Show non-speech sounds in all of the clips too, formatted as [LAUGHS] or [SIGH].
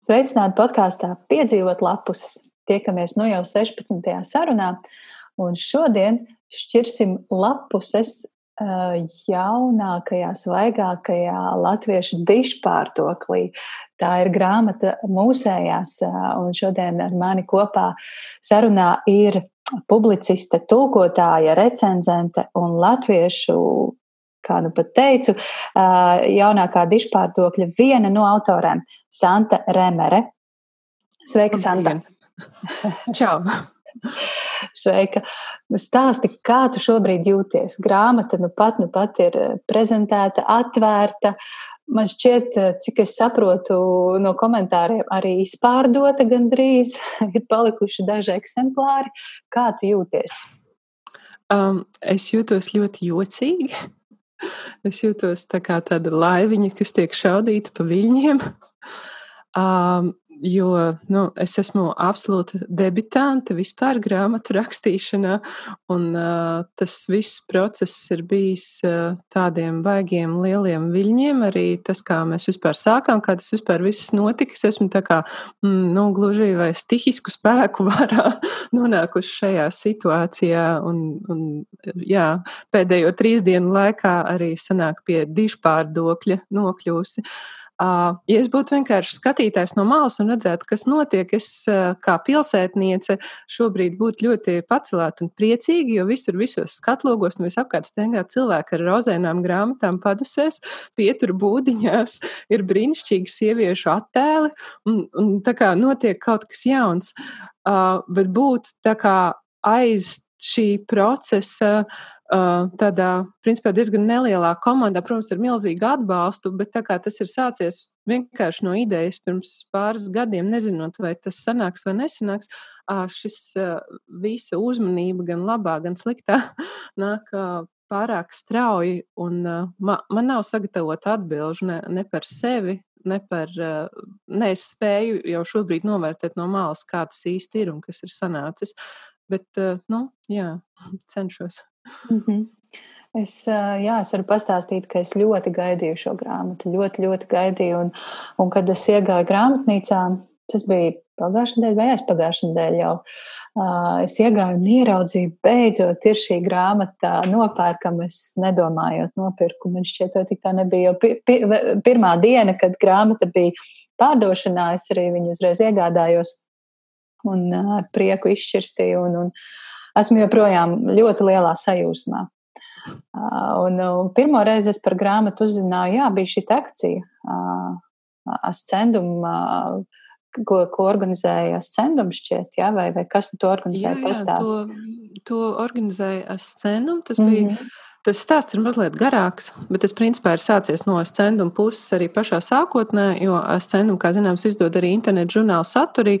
Sveicināti podkāstā Piedzīvot lapus. Tiekamies nu jau 16. sarunā, un šodien šķirsim lapuses jaunākajā, svaigākajā latviešu dišpārtoklī. Tā ir grāmata mūsējās, un šodien ar mani kopā sarunā ir publiciste, tulkotāja, recenzente un latviešu kā nu pat teicu, jaunākā dišpārdokļa viena no autoriem - Santa Remere. Sveika, Santa! [LAUGHS] [LAUGHS] Čau! Sveika! Stāsti, kā tu šobrīd jūties? Grāmata nu pat, nu pat ir prezentēta, atvērta. Man šķiet, cik es saprotu no komentāriem, arī izpārdota gandrīz. [LAUGHS] Ir palikuši daži eksemplāri. Kā tu jūties? Um, es jūtos ļoti jocīgi. [LAUGHS] Es jūtos tā kā tāda laiviņa, kas tiek šaudīta pa viļņiem. [LAUGHS] Um, jo nu, es esmu absolūta debitante vispār grāmatu rakstīšanā, un uh, tas viss process ir bijis uh, tādiem baigiem lieliem viļņiem. Arī tas, kā mēs vispār sākām, kā tas vispār viss notika, es esmu tā kā, mm, nu, gluži vai stihisku spēku [LAUGHS] varā nonākuši šajā situācijā, un, un jā, pēdējo trīs dienu laikā arī sanāk pie dišpārdokļa nokļūsi. Uh, Ja es būtu vienkārši skatītājs no malas un redzētu, kas notiek, es kā pilsētniece šobrīd būtu ļoti pacelēta un priecīga, jo visur, visos skatlogos un visapkārt staigā cilvēki ar rozēnām grāmatām padusēs, pietur būdiņās, ir brīnišķīgi sieviešu attēli un, un tā kā notiek kaut kas jauns. Uh, bet būt tā kā aiz šī procesa tādā, principā, diezgan nelielā komandā, protams, ar milzīgu atbalstu, bet tā kā tas ir sācies vienkārši no idejas pirms pāris gadiem, nezinot, vai tas sanāks vai nesanāks, šis visa uzmanība, gan labā, gan sliktā, [LAUGHS] nāk pārāk strauji, un man, man nav sagatavota atbilžu ne, ne par sevi, ne par, ne es spēju jau šobrīd novērtēt no malas, kā tas īsti ir un kas ir sanācis, bet, nu, jā, [LAUGHS] cenšos. Mm -hmm. Es, jā, es varu pastāstīt, ka es ļoti gaidīju šo grāmatu. Ļoti, ļoti gaidīju. Un, un kad es iegāju grāmatnīcā, tas bija pagājušā nedēļa vai aizpagājušā nedēļa jau. Es iegāju un ieraudzīju, beidzot, ir šī grāmata nopērkama. Es nedomājot, nopirku. Man šķiet, ka tā nebija jau pi, pi, pirmā diena, kad grāmata bija pārdošanā. Es arī viņu uzreiz iegādājos un ar prieku izšķirstīju. Un, un, esmu joprojām ļoti lielā sajūsmā. Un, un pirmo reizi es par grāmatu uzzināju, jā, bija šī akcija, ascendum, ko, ko organizēja ascendum šķiet, jā, vai, vai kas to organizēja? Jā, jā, to, to organizēja ascendum, tas bija. Mm -hmm. Tas stāsts ir mazliet garāks, bet tas principā ir sācies no ascenduma puses arī pašā sākotnē, jo ascendum, kā zināms, izdod arī internetu žurnālu saturī.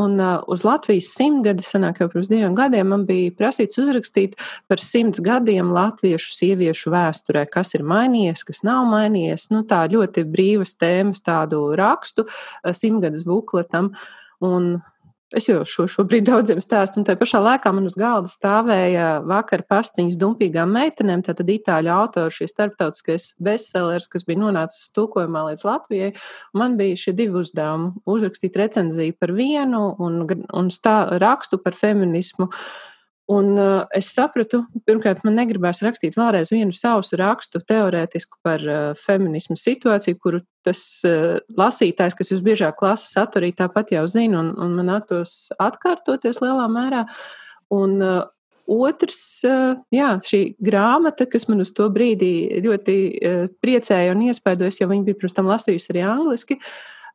Un uh, uz Latvijas simtgadi, senāk jau pirms diviem gadiem, man bija prasīts uzrakstīt par simts gadiem latviešu sieviešu vēsturē, kas ir mainījies, kas nav mainījies. Nu, tā ļoti brīvas tēmas, tādu rakstu simtgades bukletam. Un Es jau šo šobrīd daudziem stāstu, un tajā pašā laikā man uz galda stāvēja vakar pastiņas dumpīgām meitenēm, tātad itāļu autors, šis starptautiskais bestsellers, kas bija nonācis tulkojumā līdz Latvijai. Man bija šie divi uzdevumi - uzrakstīt recenziju par vienu un, un stā, rakstu par feminismu. Uh, Un uh, es sapratu, pirmkārt, man negribās rakstīt vēlreiz vienu sausu rakstu teorētisku par uh, feminismu situāciju, kuru tas uh, lasītājs, kas visbiežāk lasa saturī, tāpat jau zina, un, un man nāktos atkārtoties lielā mērā. Un, uh, Otrs, uh, jā, šī grāmata, kas man uz to brīdi ļoti uh, priecēja un iespaidojas, jo viņa bija pirms tam lasījusi arī angliski,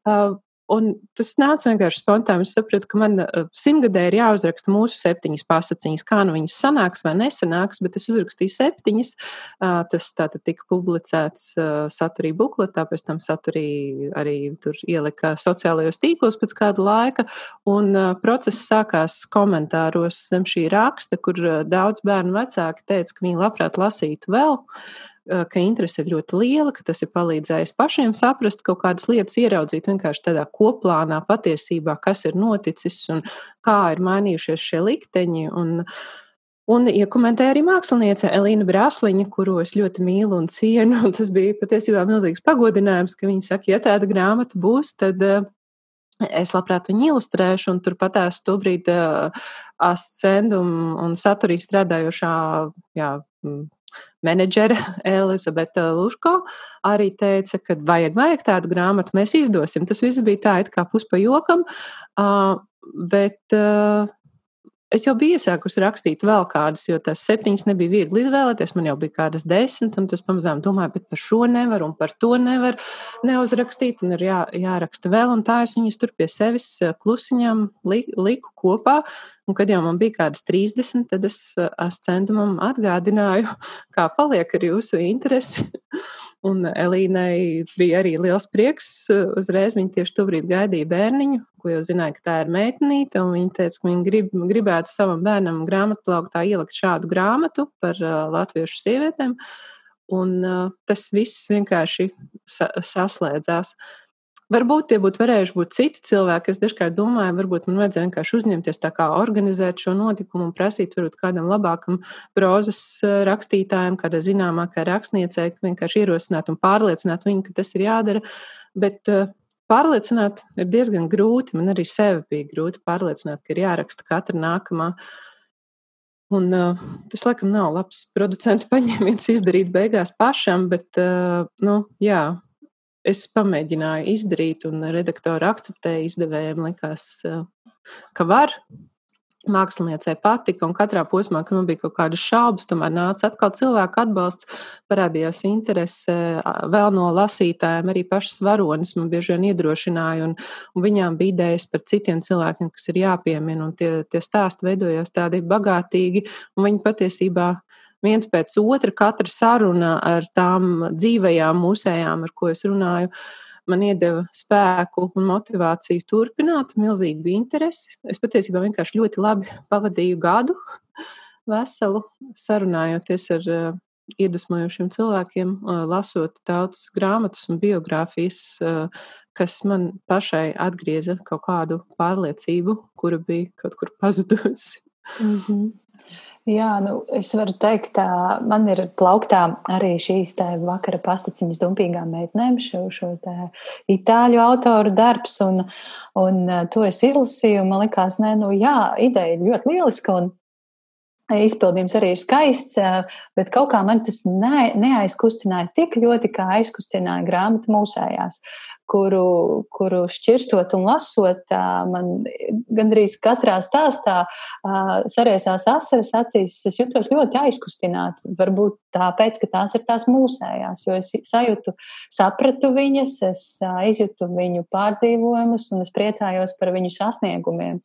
uh, Un tas nāca vienkārši spontāni. Es sapratu, ka man uh, simtgadē ir jāuzraksta mūsu septiņas pasakiņas, kā nu viņas sanāks vai nesanāks, bet es uzrakstīju septiņas. Tas tātad tika publicēts saturī bukletā, pēc tam saturī arī tur ielika sociālajos tīklos pēc kāda laika. Un process sākās komentāros zem šī raksta, kur daudz bērnu vecāki teica, ka viņi labprāt lasītu vēl ka interese ir ļoti liela, ka tas ir palīdzējis pašiem saprast kaut kādas lietas, ieraudzīt vienkārši tādā koplānā patiesībā, kas ir noticis un kā ir mainījušies šie likteņi. Un, Un iekomentēja ja arī māksliniece Elīna Brāsliņa, kuru es ļoti mīlu un cienu. Un [LAUGHS] tas bija patiesībā milzīgs pagodinājums, ka viņa saka, ja tāda grāmata būs, tad Es labprāt viņu ilustrēšu, un turpat tās tobrīd ascendu un, un saturīgi strādājošā jā, menedžere [LAUGHS] Elizabete Luško arī teica, ka vajag, vajag tādu grāmatu, mēs izdosim. Tas viss bija tā, it kā puspa jokam, bet Es jau biju iesākusi rakstīt vēl kādas, jo tās septiņas nebija viegli izvēlēties. Man jau bija kādas desmit, un tas pamazām domāju, bet par šo nevar, un par to nevar neuzrakstīt, un ir jā, jāraksta vēl, un tā es viņus tur pie sevis eh, klusiņām li, liku kopā. Un, kad jau man bija kādas 30, tad es eh, ascendumam atgādināju, [LAUGHS] kā paliek ar jūsu interesi. Un Elīnai bija arī liels prieks. Uzreiz viņa tieši tobrīd gaidīja bērniņu, ko jau zināja, ka tā ir meitenīte. Viņa teica, ka viņa grib, gribētu savam bērnam grāmatplauktā ielikt šādu grāmatu par uh, latviešu sievietēm. Un uh, tas viss vienkārši sa saslēdzās. Varbūt tie būtu varējuši būt citi cilvēki. Es dažkārt domāju, varbūt man vajadzēja vienkārši uzņemties tā kā organizēt šo notikumu un prasīt varbūt kādam labākam prozas eh, rakstītājam, kādai zināmākai rakstniecei, vienkārši ierosināt un pārliecināt viņu, ka tas ir jādara. Bet uh, pārliecināt ir diezgan grūti. Man arī sevi bija grūti pārliecināt, ka ir jāraksta katra nākamā. Un, uh, tas, laikam, nav labs [LAUGHS] producentu paņēmiens izdarīt beigās pašam, bet, uh, nu, jā, es pamēģināju izdarīt, un redaktori akceptēja. Izdevējiem likās, eh, ka var. Māksliniecei patika, un katrā posmā, kad man bija kaut kādas šaubas, tomēr nāca atkal cilvēku atbalsts, parādījās interese vēl no lasītājiem, arī pašas varonis man bieži vien iedrošināja, un, un viņām bija idejas par citiem cilvēkiem, kas ir jāpiemina, un tie, tie stāsti veidojās tādi bagātīgi, un viņi patiesībā viens pēc otra, katra saruna ar tām dzīvajām mūsējām, ar ko es runāju, man iedeva spēku un motivāciju turpināt, milzīgu interesi. Es patiesībā vienkārši ļoti labi pavadīju gadu veselu, sarunājoties ar uh, iedvesmojošiem cilvēkiem, uh, lasot daudz grāmatas un biogrāfijas, uh, kas man pašai atgrieza kaut kādu pārliecību, kura bija kaut kur pazudusi. Mm -hmm. Jā, nu, es varu teikt, ka man ir plauktā arī šīs vakara pastaciņas dumpīgām meitnēm, šo, šo itāļu autoru darbs, un, un to es izlasīju, man likās, nē, nu jā, ideja ir ļoti lieliska, un izpildījums arī ir skaists, bet kaut kā man tas ne, neaizkustināja tik ļoti, kā aizkustināja grāmata mūsējās kuru, kuru šķirstot un lasot, man gandrīz katrā stāstā sariesās asaras acīs. Es jutos ļoti aizkustināta. Varbūt tāpēc, ka tās ir tās mūsējās, jo es sajūtu, sapratu viņas, es izjūtu viņu pārdzīvojumus un es priecājos par viņu sasniegumiem.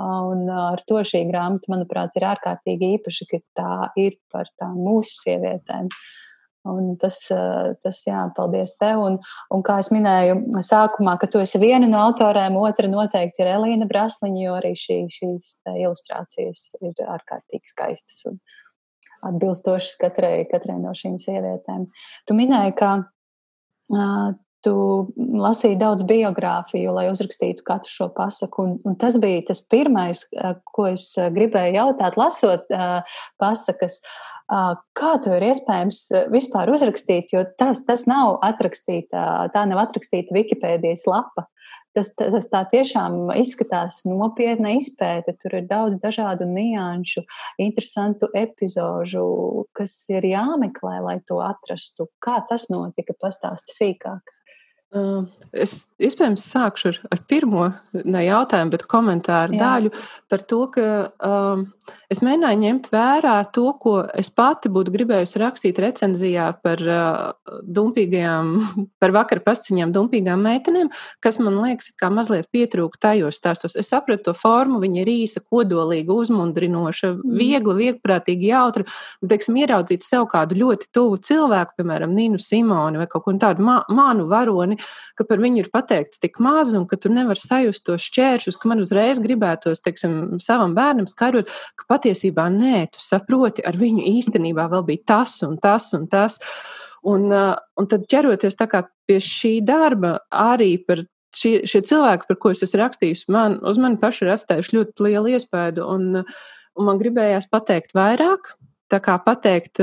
Un ar to šī grāmata, manuprāt, ir ārkārtīgi īpaša, ka tā ir par tām mūsu sievietēm. Uh, Un tas, eh, tas, jā, paldies tev. Un, un kā es minēju sākumā, ka tu esi viena no autoriem, otra noteikti ir Elīna Brasliņa, jo arī šī, šīs ilustrācijas ir ārkārtīgi skaistas un atbilstošas katrai, katrai no šīm sievietēm. Tu minēji, ka uh, tu lasīji daudz biogrāfiju, lai uzrakstītu katru šo pasaku. Un, un tas bija tas pirmais, ko es gribēju jautāt, lasot uh, pasakas. Uh, Kā to ir iespējams vispār uzrakstīt, jo tas, tas nav atrakstīta, tā nav atrakstīta Wikipēdijas lapa. Tas, tas tā tiešām izskatās nopietna izpēte. Tur ir daudz dažādu nianšu, interesantu epizodu, kas ir jāmeklē, lai to atrastu. Kā tas notika? Pastāsti sīkāk. Es iespējams sākšu ar, ar pirmo ne jautājumu, bet komentāru Jā. daļu par to, ka um, es mēģināju ņemt vērā to, ko es pati būtu gribējusi rakstīt recenzijā par uh, dumpīgajām, [LAUGHS] par vakar pasciņām dumpīgām meitenēm, kas man liekas, kā mazliet pietrūka tajos stāstos. Es sapratu to formu, viņa ir īsa, kodolīga, uzmundrinoša, mm. viegla, viegprātīga, jautra, bet, teiksim, ieraudzīt sev kādu ļoti tuvu cilvēku, piemēram, Ninu Simoni vai kaut ko tādu manu varoni, ka par viņu ir pateikts tik maz, un ka tu nevari sajust tos šķēršļus, ka man uzreiz gribētos, teiksim, savam bērnam skaidrot, ka patiesībā nē, tu saproti, ar viņu īstenībā vēl bija tas un tas un tas. Un, un tad ķeroties pie šī darba, arī par šie, šie cilvēki, par ko es esmu rakstījis, man, uz mani pašu ir atstājuši ļoti lielu iespēju, un, un man gribējās pateikt vairāk, tā kā pateikt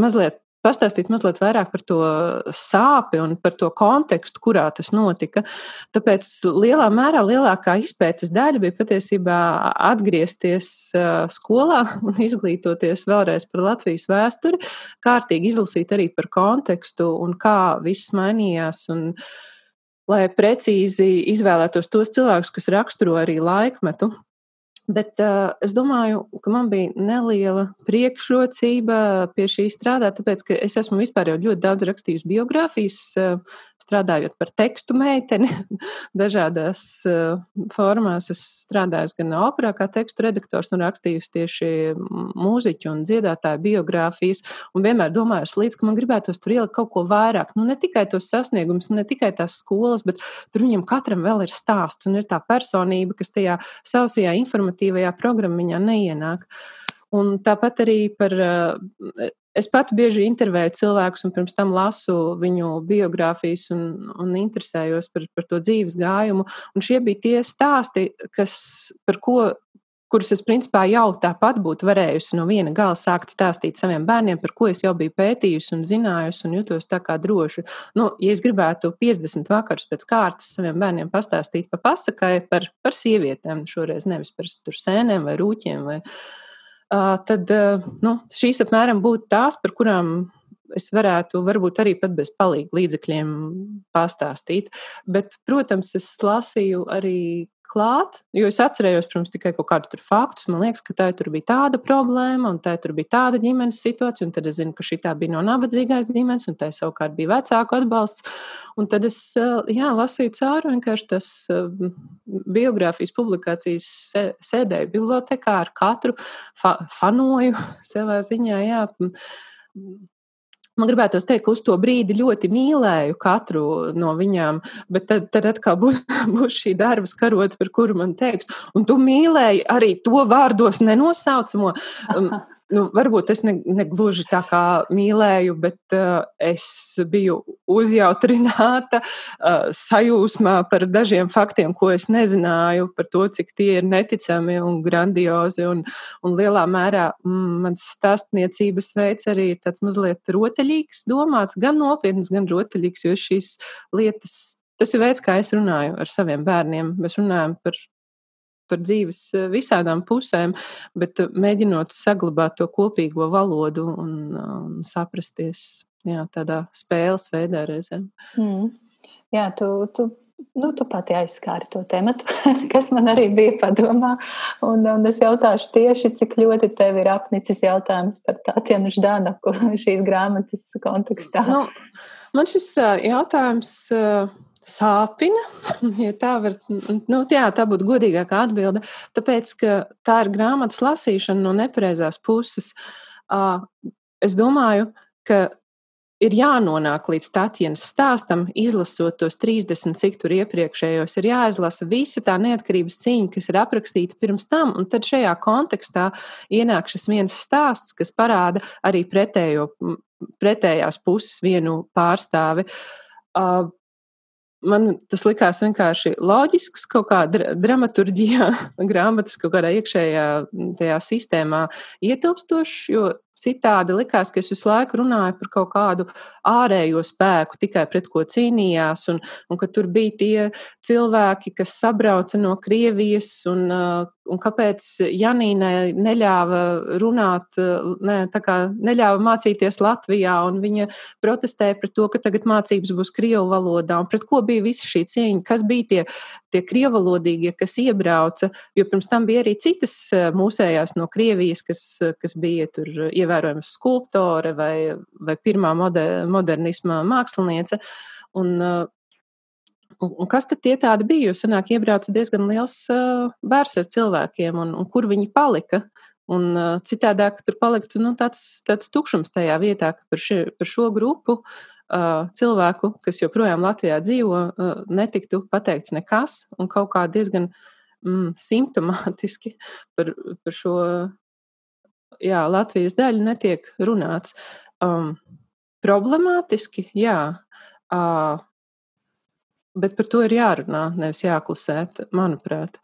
mazliet pastāstīt mazliet vairāk par to sāpi un par to kontekstu, kurā tas notika. Tāpēc lielā mērā lielākā izpētes daļa bija patiesībā atgriezties skolā un [LAUGHS] izglītoties vēlreiz par Latvijas vēsturi, kārtīgi izlasīt arī par kontekstu un kā viss mainījās. Un, lai precīzi izvēlētos tos cilvēkus, kas raksturo arī laikmetu. Bet uh, es domāju, ka man bija neliela priekšrocība pie šī strādāt, tāpēc, ka es esmu vispār jau ļoti daudz rakstījusi biogrāfijas, uh, strādājot par tekstu meiteni [LAUGHS] dažādās uh, formās. Es strādāju gan operā kā tekstu redaktors un rakstījusi tieši mūziķu un dziedātāju biogrāfijas. Un vienmēr domāju, līdz, ka man gribētos tur ielikt kaut ko vairāk. Nu, ne tikai tos sasniegumus, ne tikai tās skolas, bet tur viņam katram vēl ir stāsts un ir tā personība, kas tajā sausajā informatīvajā programmiņā neienāk. Un tāpat arī par Es pati bieži intervēju cilvēkus, un pirms tam lasu viņu biogrāfijas un, un interesējos par, par to dzīves gājumu. Un šie bija tie stāsti, kas, par ko, kurus es principā jau tāpat būtu varējusi no viena gala sākt stāstīt saviem bērniem, par ko es jau biju pētījusi un zinājusi un jutos tā kā droši. Nu, ja es gribētu 50 vakarus pēc kārtas saviem bērniem pastāstīt pa pasakai par, par sievietēm, šoreiz nevis par sēnēm vai rūķiem vai tad nu, šīs apmēram būtu tās, par kurām es varētu varbūt arī pat bez palīga līdzekļiem pastāstīt. Bet, protams, es lasīju arī klāt, jo es atcerējos, protams, tikai kaut kādus faktus. Man liekas, ka tā tur bija tāda problēma, un tā tur bija tāda ģimenes situācija, un tad es zinu, ka šī bija no nabadzīgās ģimenes, un tā savukārt bija vecāku atbalsts. Un tad es jā, lasīju cauri vienkārši tas biogrāfijas publikācijas sēdēju bibliotekā ar katru fa fanoju [LAUGHS] savā ziņā. Jā, Man gribētos teikt, ka uz to brīdi ļoti mīlēju katru no viņām, bet tad, tad atkal būs, [LAUGHS] būs šī darba karota, par kuru man teiks, un tu mīlēji arī to vārdos nenosaucamo. [LAUGHS] Nu, varbūt es ne, ne gluži tā kā mīlēju, bet uh, es biju uzjautrināta uh, [LAUGHS] sajūsmā par dažiem faktiem, ko es nezināju, par to, cik tie ir neticami un grandiozi. Un, un lielā mērā mm, mans stāstniecības veids arī ir tāds mazliet rotaļīgs, domāts, gan nopietns, gan rotaļīgs, jo šīs lietas. Tas ir veids, kā es runāju ar saviem bērniem. Mēs runājam par par dzīves eh, visādām pusēm, bet eh, mēģinot saglabāt to kopīgo valodu un, un saprasties jā, tādā spēles veidā reizēm. Mm. Jā, tu, tu, nu, tu pati aizskāri to tēmu, [LAUGHS] kas man arī bija padomā. Un, un es jautāšu tieši, cik ļoti tev ir apnicis jautājums par Tātjanu Ždanaku šīs grāmatas kontekstā. Nu, man šis eh, jautājums. Uh, sāpina, [LAUGHS] ja tā var, nu, jā, tā būtu godīgākā atbilde, tāpēc, ka tā ir grāmatas lasīšana no nepareizās puses. Es domāju, ka ir jānonāk līdz Tatjana stāstam, izlasot tos 30, cik tur iepriekšējos, ir jāizlasa visa tā neatkarības cīņa, kas ir aprakstīta pirms tam, un tad šajā kontekstā ienāk šis viens stāsts, kas parāda arī pretējo, pretējās puses vienu pārstāvi. Uh, man tas likās vienkārši loģisks, kaut kāda dramaturģijā, [LAUGHS] grāmatas kaut kādā iekšējā tajā sistēmā ietilpstošs, jo Citādi likās, ka es visu laiku runāju par kaut kādu ārējo spēku, tikai pret ko cīnījās, un, un ka tur bija tie cilvēki, kas sabrauca no Krievijas, un, uh, un kāpēc Janīnai neļāva runāt, uh, ne, kā neļāva mācīties Latvijā, un viņa protestēja pret to, ka tagad mācības būs Krievu valodā, un pret ko bija visa šī cīņa, kas bija tie, tie krievalodīgie, kas iebrauca, jo pirms tam bija arī citas uh, mūsējās no Krievijas, kas, kas bija tur iebrauca ievērojama skulptore vai, vai pirmā moder, modernisma māksliniece. Un, uh, Un, un kas tad tie tādi bija? Jo senāk iebrauca diezgan liels uh, bērs ar cilvēkiem, un, un kur viņi palika. Un uh, citādāk tur paliktu nu, tāds, tāds tukšums tajā vietā, ka par, še, par šo grupu uh, cilvēku, kas joprojām Latvijā dzīvo, uh, netiktu pateikts nekas, un kaut kā diezgan mm, simptomātiski par, par šo jā, Latvijas daļu netiek runāts. Um, problemātiski, jā, uh, bet par to ir jārunā, nevis jāklusēt, manuprāt.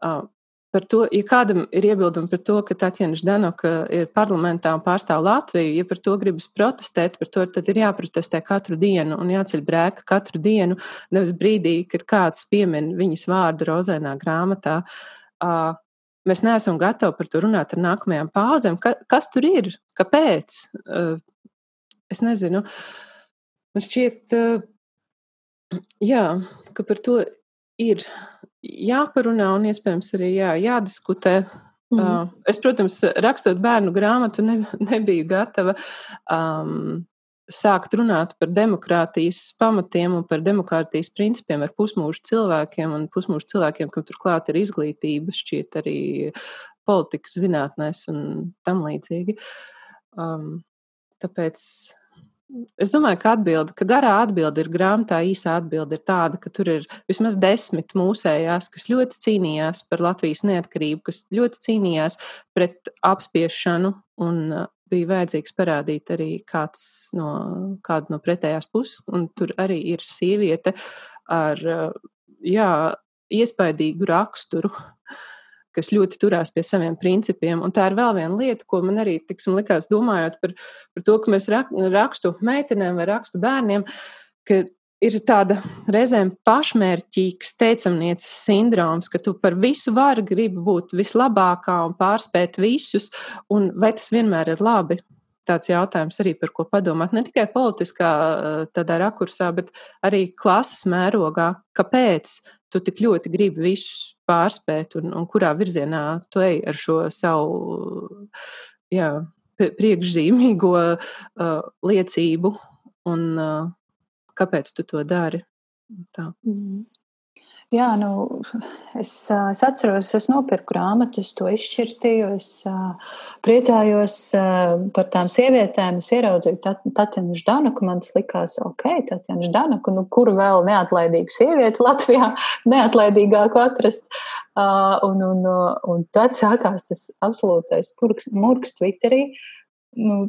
Uh, par to, ja kādam ir iebildumi par to, ka Tatjana Ždanoka ir parlamentā un pārstāv Latviju, ja par to gribas protestēt, par to tad ir jāprotestē katru dienu un jāceļ brēka katru dienu, nevis brīdī, kad kāds piemin viņas vārdu rozēnā grāmatā. Uh, mēs neesam gatavi par to runāt ar nākamajām paudzēm. Ka, kas tur ir? Kāpēc? Uh, es nezinu. Man šķiet, uh, jā, ka par to ir jāparunā un iespējams arī jā, jādiskutē. Mm. Es, protams, rakstot bērnu grāmatu, ne, nebiju gatava um, sākt runāt par demokrātijas pamatiem un par demokrātijas principiem ar pusmūžu cilvēkiem un pusmūžu cilvēkiem, kam turklāt ir izglītība, šķiet arī politikas zinātnēs un tam līdzīgi. Um, tāpēc Es domāju, ka atbilde, ka garā atbilde ir grāmatā, īsā atbilde ir tāda, ka tur ir vismaz desmit mūsējās, kas ļoti cīnījās par Latvijas neatkarību, kas ļoti cīnījās pret apspiešanu un bija vajadzīgs parādīt arī kāds no, kādu no pretējās puses, un tur arī ir sieviete ar, jā, iespaidīgu raksturu. [LAUGHS] kas ļoti turās pie saviem principiem. Un tā ir vēl viena lieta, ko man arī tiksim, likās domājot par, par to, ka mēs rakstu meitenēm vai rakstu bērniem, ka ir tāda reizēm pašmērķīgs teicamnieces sindroms, ka tu par visu vari gribi būt vislabākā un pārspēt visus, un vai tas vienmēr ir labi? Tāds jautājums arī par ko padomāt. Ne tikai politiskā tādā rakursā, bet arī klases mērogā. Kāpēc tu tik ļoti gribi visus pārspēt, un, un kurā virzienā tu ej ar šo savu jā, priekšzīmīgo uh, liecību, un uh, kāpēc tu to dari. Tā. Mm. Jā, nu, es, es atceros, es nopirku grāmatu, es to izšķirstīju, es uh, priecājos uh, par tām sievietēm. Es ieraudzīju Tatjanu Ždanuku, man tas likās, ok, Tatjana Ždanuku, nu, kur vēl neatlaidīgu sievieti Latvijā [LAUGHS] neatlaidīgāku atrast. Uh, un, un, un tad sākās tas absolūtais murgs Twitterī. Nu,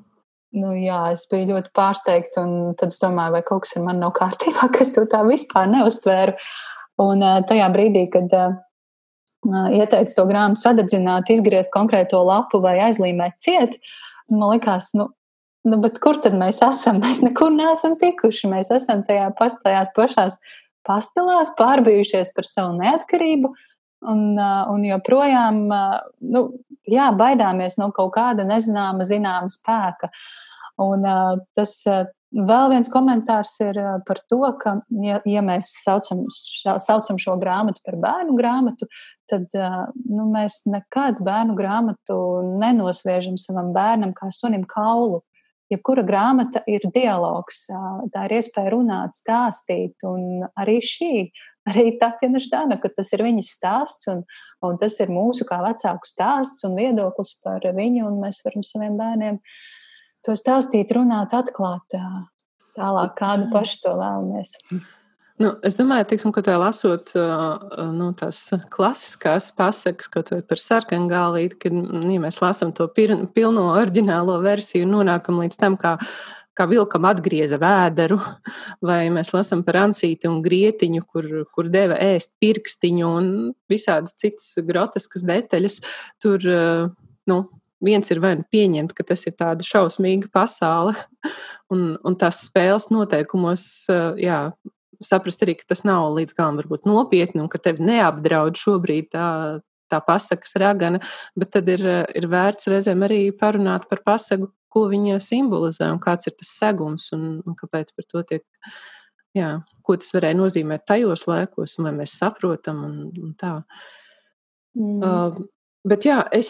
Nu, jā, es biju ļoti pārsteigta, un tad es domāju, vai kaut kas ar mani nav kārtībā, [LAUGHS] ka es to tā vispār neuztvēru. Uh, Un tajā brīdī, kad ieteica to grāmatu sadedzināt, izgriezt konkrēto lapu vai aizlīmēt ciet, man likās, nu, nu, kur tad mēs esam? Mēs nekur neesam tikuši. Mēs esam tajā pat, tajās pašās pastelās, pārbijušies par savu neatkarību. Un, un joprojām nu, jā, baidāmies no kaut kāda nezināma, zināma spēka. Un, tas Vēl viens komentārs ir par to, ka, ja, ja mēs saucam, saucam šo grāmatu par bērnu grāmatu, tad nu, mēs nekad bērnu grāmatu nenosviežam savam bērnam kā sunim kaulu. Jebkura grāmata ir dialogs, tā ir iespēja runāt, stāstīt, un arī šī, arī Tatjana Ždana, ka tas ir viņas stāsts, un, un tas ir mūsu kā vecāku stāsts un viedoklis par viņu, un mēs varam saviem bērniem to stāstīt, runāt, atklāt tālāk, kādu pašu to vēlamies. Nu, es domāju, tiksim, ka tā lasot nu, tās klasiskās pasakas, kaut vai par sarkangālīti, kad ja mēs lasām to pir, pilno oriģinālo versiju un nonākam līdz tam, kā, kā vilkam atgrieza vēderu, [LAUGHS] vai mēs lasām par ansīti un grietiņu, kur, kur deva ēst pirkstiņu un visādas citas groteskas detaļas, tur, nu, viens ir vai nu pieņemt, ka tas ir tāda šausmīga pasaule, [LAUGHS] un, un tās spēles noteikumos, jā, saprast arī, ka tas nav līdz galam varbūt nopietni, un ka tevi neapdraud šobrīd tā, tā pasakas ragana, bet tad ir, ir vērts reizēm arī parunāt par pasaku, ko viņa simbolizē un kāds ir tas segums un, un kāpēc par to tiek. Jā, ko tas varēja nozīmēt tajos laikos, un vai mēs saprotam, un, un tā. Mm. Uh, Bet jā, es,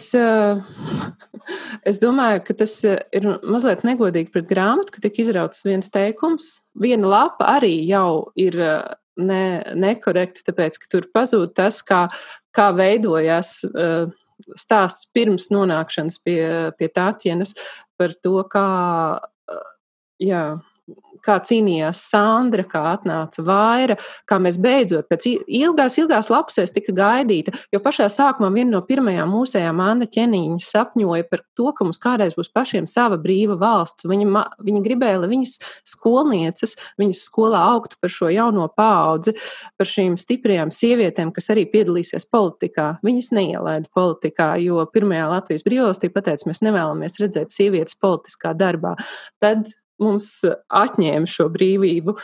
[LAUGHS] es domāju, ka tas ir mazliet negodīgi pret grāmatu, ka tika izrauts viens teikums. Viena lapa arī jau ir ne, nekorekta, tāpēc, ka tur pazūd tas, kā, kā veidojās stāsts pirms nonākšanas pie, pie Tātienas par to, kā jā, kā cīnījās Sandra, kā atnāca Vaira, kā mēs beidzot pēc ilgās, ilgās lapusēs tika gaidīta. Jo pašā sākumā viena no pirmajām mūsējām Anna Čeniņa sapņoja par to, ka mums kādreiz būs pašiem sava brīva valsts. Viņa, viņa gribēja, lai viņas skolnieces, viņas skolā augtu par šo jauno paudzi, par šīm stiprajām sievietēm, kas arī piedalīsies politikā. Viņas neielaida politikā, jo pirmajā Latvijas brīvvalstī pateica, mēs nevēlamies redzēt sievietes politiskā darbā. Tad mums atņēma šo brīvību.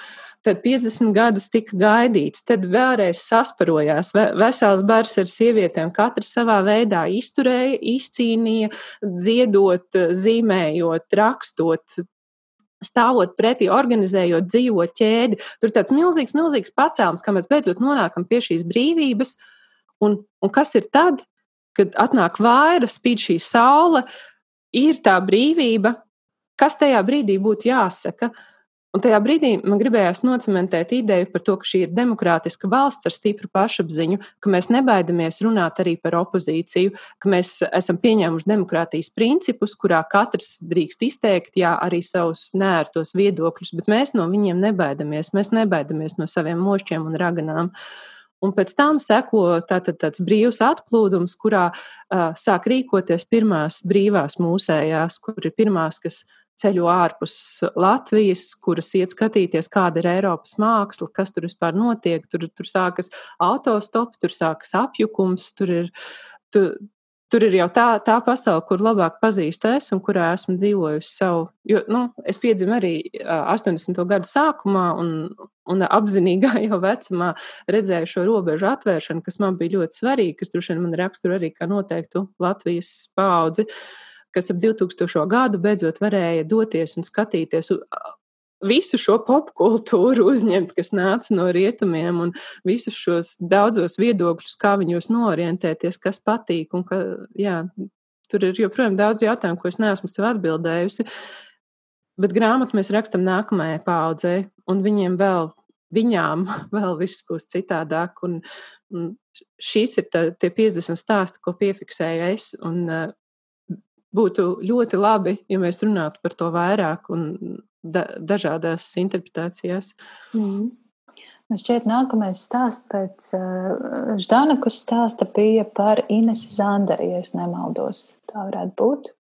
Tad 50 gadus tika gaidīts, tad vēlreiz sasparojās. Vesels bars ar sievietēm, katra savā veidā izturēja, izcīnīja, dziedot, zīmējot, rakstot, stāvot pretī, organizējot dzīvo ķēdi. Tur ir tāds milzīgs, milzīgs pacēlums, kā mēs beidzot nonākam pie šīs brīvības. Un, un kas ir tad, kad atnāk vaira, spīd šī saule, ir tā brīvība, kas tajā brīdī būtu jāsaka. Un tajā brīdī man gribējās nocementēt ideju par to, ka šī ir demokrātiska valsts ar stipru pašapziņu, ka mēs nebaidamies runāt arī par opozīciju, ka mēs esam pieņēmuši demokrātijas principus, kurā katrs drīkst izteikt jā, arī savus nērtos viedokļus, bet mēs no viņiem nebaidamies. Mēs nebaidamies no saviem mošķiem un raganām. Un pēc tam seko tātad tāds brīvs atplūdums, kurā uh, sāk rīkoties pirmās brīvās mūsējās, kur ir pirmās, kas ceļo ārpus Latvijas, kuras iet skatīties, kāda ir Eiropas māksla, kas tur vispār notiek. Tur, tur sākas autostopi, tur sākas apjukums, tur ir. Tu, Tur ir jau tā, tā pasaule, kur labāk pazīstu es un kurā esmu dzīvojusi savu. Jo, nu, es piedzimu arī 80. gadu sākumā un, un apzinīgā [LAUGHS] jau vecumā redzēju šo robežu atvēršanu, kas man bija ļoti svarīga, kas droši vien man raksturo arī kā noteiktu Latvijas paudzi. Uh, kas ap 2000. gadu beidzot varēja doties un skatīties visu šo popkultūru uzņemt, kas nāca no rietumiem, un visus šos daudzos viedokļus, kā viņos norientēties, kas patīk. Ka, jā, tur ir joprojām daudz jautājumu, ko es neesmu sev atbildējusi. Bet grāmatu mēs rakstam nākamajai paudzei, un viņiem vēl, viņām [LAUGHS] vēl viss būs citādāk. Un, un šīs ir tā, tie 50 stāsti, ko piefiksēju es. Un, būtu ļoti labi, ja mēs runātu par to vairāk un da dažādās interpretācijās. Mm. Man šķiet, nākamais stāsts pēc uh, Ždanakas stāsta bija par Inesu Zanderi, ja es nemaldos. Tā varētu būt.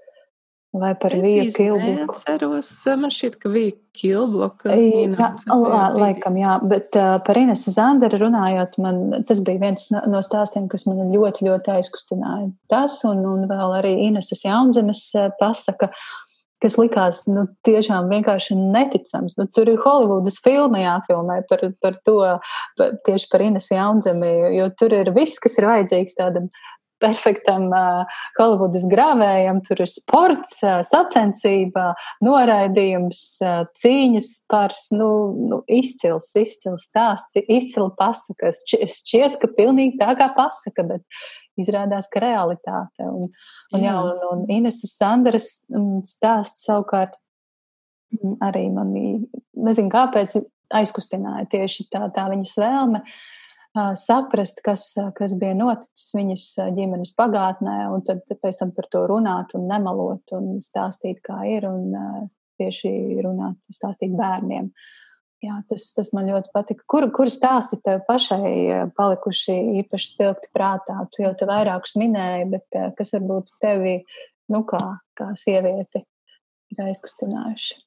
Vai par Viju Kilbloku? Ceros, man šķiet, ka Vija Kilbloka. Jā, lā, laikam, jā, bet uh, par Inesu Zanderi runājot, man tas bija viens no, no stāstiem, kas man ļoti, ļoti aizkustināja. Tas un, un vēl arī Ineses Jaunzemes uh, pasaka, kas likās, nu, tiešām vienkārši neticams. Nu, tur ir Holivudas filma jāfilmē par, par to, par, tieši par Inesu Jaunzemi, jo tur ir viss, kas ir vajadzīgs tādam perfektam uh, Holivudas grāvējam. Tur ir sports, uh, sacensība, noraidījums, uh, cīņas pars, nu, nu, izcils, izcils stāsts, izcila pasaka. Šķiet, ka pilnīgi tā kā pasaka, bet izrādās, ka realitāte. Un, un, jā. Jā, un, un Ineses Sandaras mm, stāsts savukārt mm, arī mani, nezinu kāpēc, aizkustināja tieši tā, tā viņas vēlme. Uh, saprast, kas, kas bija noticis viņas ģimenes pagātnē, un tad pēc tam par to runāt un nemalot un stāstīt, kā ir, un tieši runāt, stāstīt bērniem. Jā, tas, tas man ļoti patika. Kur, kur stāsti tev pašai palikuši īpaši spilgti prātā? Tu jau te vairākus minēji, bet kas varbūt tevi, nu kā, kā sievieti ir aizkustinājuši?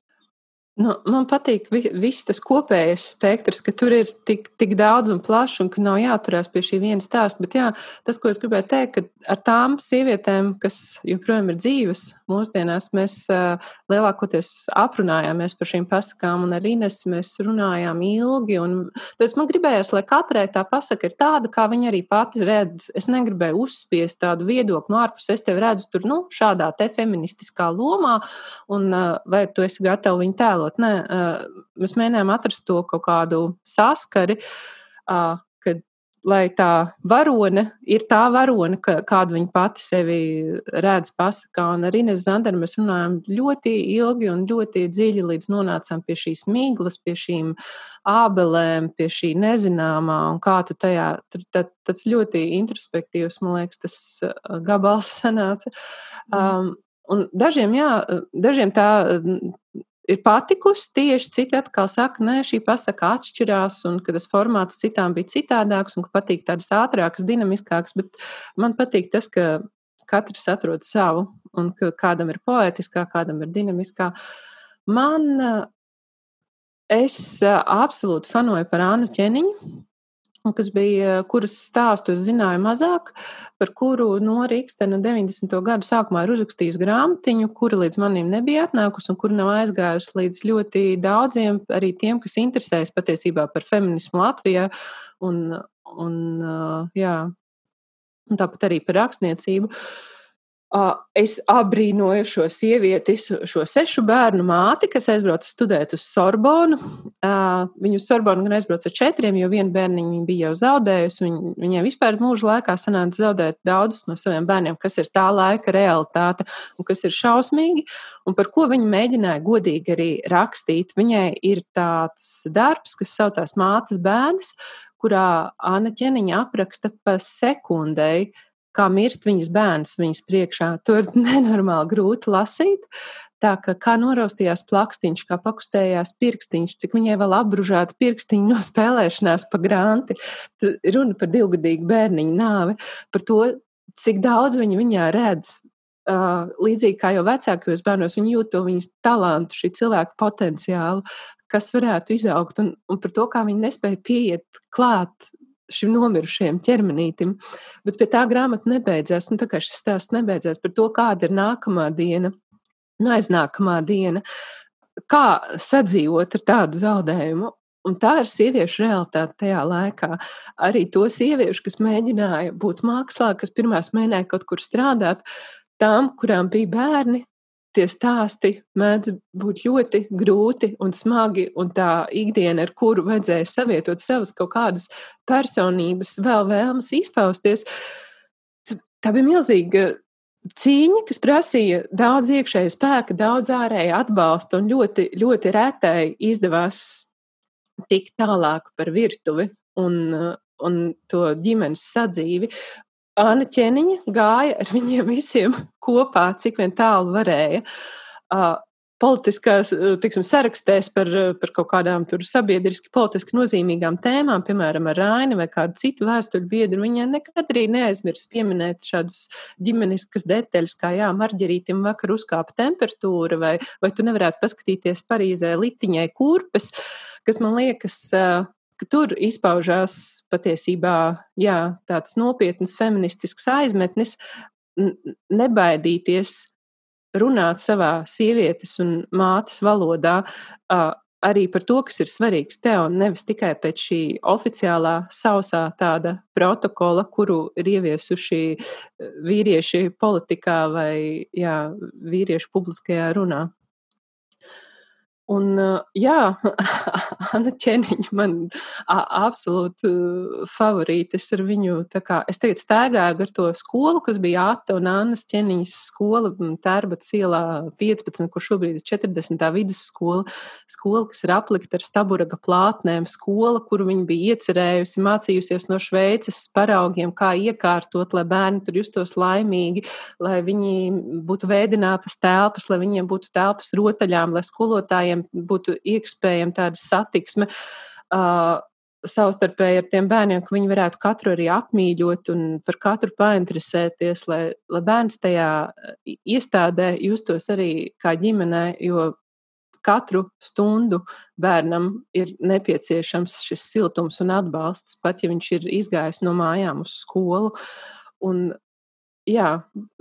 Nu, man patīk viss tas kopējais spektrs, ka tur ir tik, tik daudz un plašs, un ka nav jāturās pie šī viena stāsta. Bet jā, tas, ko es gribēju teikt, ka ar tām sievietēm, kas joprojām ir dzīves mūsdienās, mēs uh, lielākoties aprunājāmies par šīm pasakām, un ar Ines mēs runājām ilgi. Tad man gribējās, lai katrai tā pasaka ir tāda, kā viņa arī pati redz. Es negribēju uzspiest tādu viedokli no ārpus. Es tevi redzu tur, nu, šādā te feministiskā lomā, un uh, vai tu esi gatava viņu tēlot tēlot. Nē, mēs mēģinājām atrast to kaut kādu saskari, kad lai tā varone ir tā varone, kādu viņa pati sevi redz pasakā. Un ar Ines Zanderu mēs runājam ļoti ilgi un ļoti dziļi, līdz nonācām pie šīs miglas, pie šīm ābelēm, pie šī nezināmā. Un kā tu tajā, tad, tas ļoti introspektīvs, man liekas, tas gabals sanāca. Um, un dažiem, jā, dažiem tā ir patikusi tieši, citi atkal saka, nē, šī pasaka atšķirās, un ka tas formāts citām bija citādāks, un ka patīk tādas ātrākas, dinamiskākas, bet man patīk tas, ka katrs atrod savu, un ka kādam ir poetiskā, kādam ir dinamiskā. Man, es absolūti fanoju par Ānu Čeniņu, kas bija, kuras stāstu es zināju mazāk, par kuru no Rīgstena 90. gadu sākumā ir uzrakstījusi grāmatiņu, kura līdz manim nebija atnākusi un kura nav aizgājusi līdz ļoti daudziem, arī tiem, kas interesējas patiesībā par feminismu Latvijā un, un jā, un tāpat arī par rakstniecību. Uh, Es abrīnoju šo sievieti, šo sešu bērnu māti, kas aizbrauca studēt uz Sorbonu. Viņu Sorbonu gan aizbrauca ar četriem, jo vienu bērniņu viņa bija jau zaudējusi. Viņ, viņai vispār mūža laikā sanāca zaudēt daudzus no saviem bērniem, kas ir tā laika realitāte un kas ir šausmīgi, un par ko viņa mēģināja godīgi arī rakstīt. Viņai ir tāds darbs, kas saucās Mātes bēdas, kurā Anna Čeniņa apraksta pa sekundei kā mirst viņas bērns viņas priekšā. To ir [LAUGHS] nenormāli grūti lasīt. Tā kā, kā noraustījās plakstiņš, kā pakustējās pirkstiņš, cik viņai vēl apbružāta pirkstiņa no spēlēšanās pa granti. Runa par divgadīgu bērniņu nāvi, par to, cik daudz viņa viņā redz. Līdzīgi kā jau vecākajos bērnos, viņi jūt to viņas talantu, šī cilvēka potenciālu, kas varētu izaugt, un, un par to, kā viņi nespēja pieiet klāt šim nomirušajam ķermenītim. Bet pie tā grāmata nebeidzās. Nu, tā kā šis stāsts nebeidzās par to, kāda ir nākamā diena, nu, aiznākamā diena, kā sadzīvot ar tādu zaudējumu. Un tā ir sieviešu realitāte tajā laikā. Arī to sieviešu, kas mēģināja būt mākslā, kas pirmās mēģināja kaut kur strādāt, tām, kurām bija bērni, tie stāsti mēdz būt ļoti grūti un smagi, un tā ikdiena, ar kuru vajadzēja savietot savas kaut kādas personības, vēl vēlmes izpausties, tā bija milzīga cīņa, kas prasīja daudz iekšēja spēka, daudz ārēja atbalsta, un ļoti, ļoti retai izdevās tikt tālāk par virtuvi un, un to ģimenes sadzīvi. Anna ķēniņa gāja ar viņiem visiem kopā, cik vien tālu varēja. Uh, politiskās tiksim, sarakstēs par, par kaut kādām sabiedriski, politiski nozīmīgām tēmām, piemēram, ar Raini vai kādu citu vēstuļu biedru. Viņa nekad arī neaizmirs pieminēt šādus ģimeniskas detaļas, kā jā, marģerītim vakar uzkāpa temperatūra, vai, vai tu nevarētu paskatīties Parīzē litiņai kurpes, kas man liekas ka tur izpaužās patiesībā jā, tāds nopietns feministisks aizmetnis, nebaidīties runāt savā sievietes un mātes valodā. Arī par to, kas ir svarīgs tev, nevis tikai pēc šī oficiālā, sausā tāda protokola, kuru ir ieviesuši vīrieši politikā vai jā, vīrieši publiskajā runā. Un, jā, [LAUGHS] Anna Čeniņa man absolūti favorīte. Es ar viņu, kā, es tagad stēgāju ar to skolu, kas bija Ata un Annas Čeniņas skola, Tērbats ielā 15, kur šobrīd ir 40. vidusskola, skola, kas ir aplikta ar staburaga plātnēm, skola, kuru viņa bija iecerējusi, mācījusies no Šveices paraugiem, kā iekārtot, lai bērni tur justos laimīgi, lai viņi būtu vēdinātas telpas, lai viņiem būtu telpas rotaļām, lai skolotājiem bērniem būtu iespējama tāda satiksme. Uh, savstarpēji ar tiem bērniem, ka viņi varētu katru arī apmīļot un par katru painteresēties, lai, lai bērns tajā iestādē justos arī kā ģimenē, jo katru stundu bērnam ir nepieciešams šis siltums un atbalsts, pat ja viņš ir izgājis no mājām uz skolu. Un jā,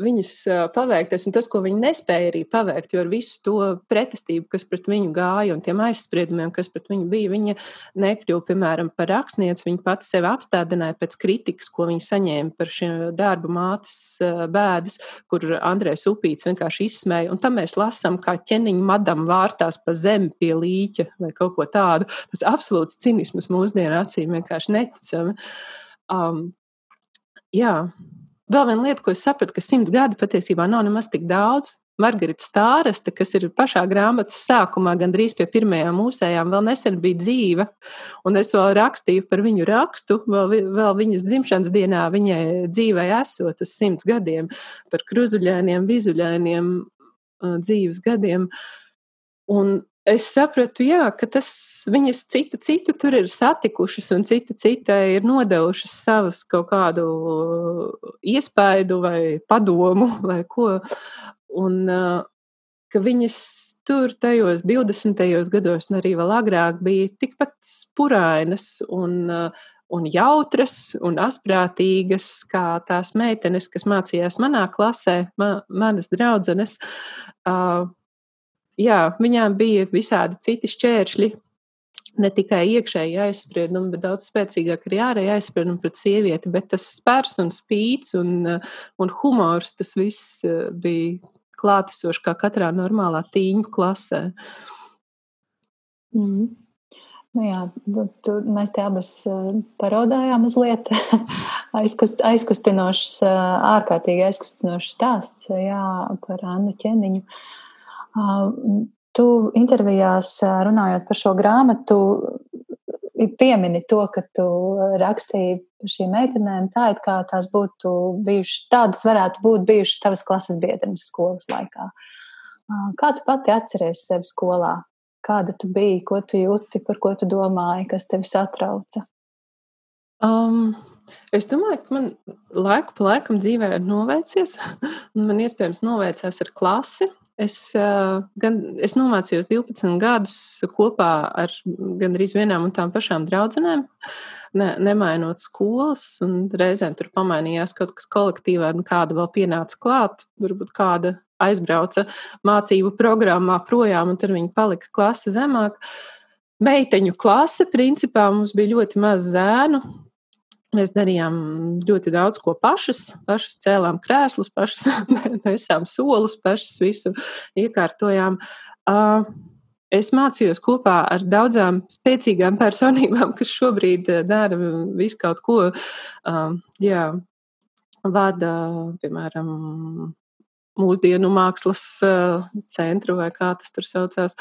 viņas paveiktais un tas, ko viņi nespēja arī paveikt, jo ar visu to pretestību, kas pret viņu gāja un tiem aizspriedumiem, kas pret viņu bija, viņa nekļuva, piemēram, par rakstnieci. Viņa pati sevi apstādināja pēc kritikas, ko viņa saņēma par šiem darba mātes bēdas, kur Andrēs Upīts vienkārši izsmēja. Un tam mēs lasām, kā ķeniņa madam vārtās pa zemi pie līķa vai kaut ko tādu. Tas absolūts cinisms mūsdienu acīm vienkārši neticami. Um, jā. Vēl viena lieta, ko es sapratu, ka simts gadi patiesībā nav nemaz tik daudz. Margarita Stāraste, kas ir pašā grāmatas sākumā, gandrīz pie pirmajām mūsējām, vēl nesen bija dzīva. Un es vēl rakstīju par viņu rakstu, vēl, vēl viņas dzimšanas dienā, viņai dzīvē esot uz simts gadiem, par kruzuļainiem, vizuļainiem dzīves gadiem. Un es sapratu, jā, ka tas viņas citu, citu tur ir satikušas, un cita citai ir nodevušas savus kaut kādu iespaidu vai padomu [LAUGHS] vai ko. Un ka viņas tur tajos 20. gados, un arī vēl agrāk, bija tikpat spurainas un, un jautras un asprātīgas kā tās meitenes, kas mācījās manā klasē, ma, manas draudzenes. Uh, jā, viņām bija visādi citi šķēršļi. Ne tikai iekšēji aizspriedumi, bet daudz spēcīgāk arī ārēji aizspriedumi pret sievieti. Bet tas spērs un spīts un, un humors, tas viss eh, bija klātesošs kā katrā normālā tīņu klasē. Mm. Nu jā, tu, tu, mēs te abas eh, parodājām mazliet [LAUGHS] aizkust, aizkustinošs, eh, ārkārtīgi aizkustinošs stāsts jā, par Annu Ķeniņu. Uh, Tu intervijās runājot par šo grāmatu, piemini to, ka tu rakstīji par šīm meitenēm tā, it kā tās būtu bijušas, tādas varētu būt bijušas tavas klases biedrenes skolas laikā. Kā tu pati atceries sevi skolā? Kāda tu biji, ko tu jūti, par ko tu domāji, kas tevi satrauca? Um, Es domāju, ka man laiku pa laikam dzīvē ir novērsies, [LAUGHS] man iespējams novērsās ar klasi. Es, gan, es nomācījos 12 gadus kopā ar gandrīz vienām un tām pašām draudzenēm, ne, nemainot skolas. Reizēm tur pamainījās kaut kas kolektīvā, un kāda vēl pienāca klāt. Varbūt kāda aizbrauca mācību programmā projām, un tur viņa palika klase zemāk. Meiteņu klase, principā mums bija ļoti maz zēnu, Mēs darījām ļoti daudz ko pašas. Pašas cēlām krēslus, pašas [LAUGHS] nesām solus, pašas visu iekārtojām. Es mācījos kopā ar daudzām spēcīgām [LAUGHS] personībām, kas šobrīd dara visu kaut ko. Jā, vada, piemēram, mūsdienu mākslas uh, centru, vai kā tas tur saucās,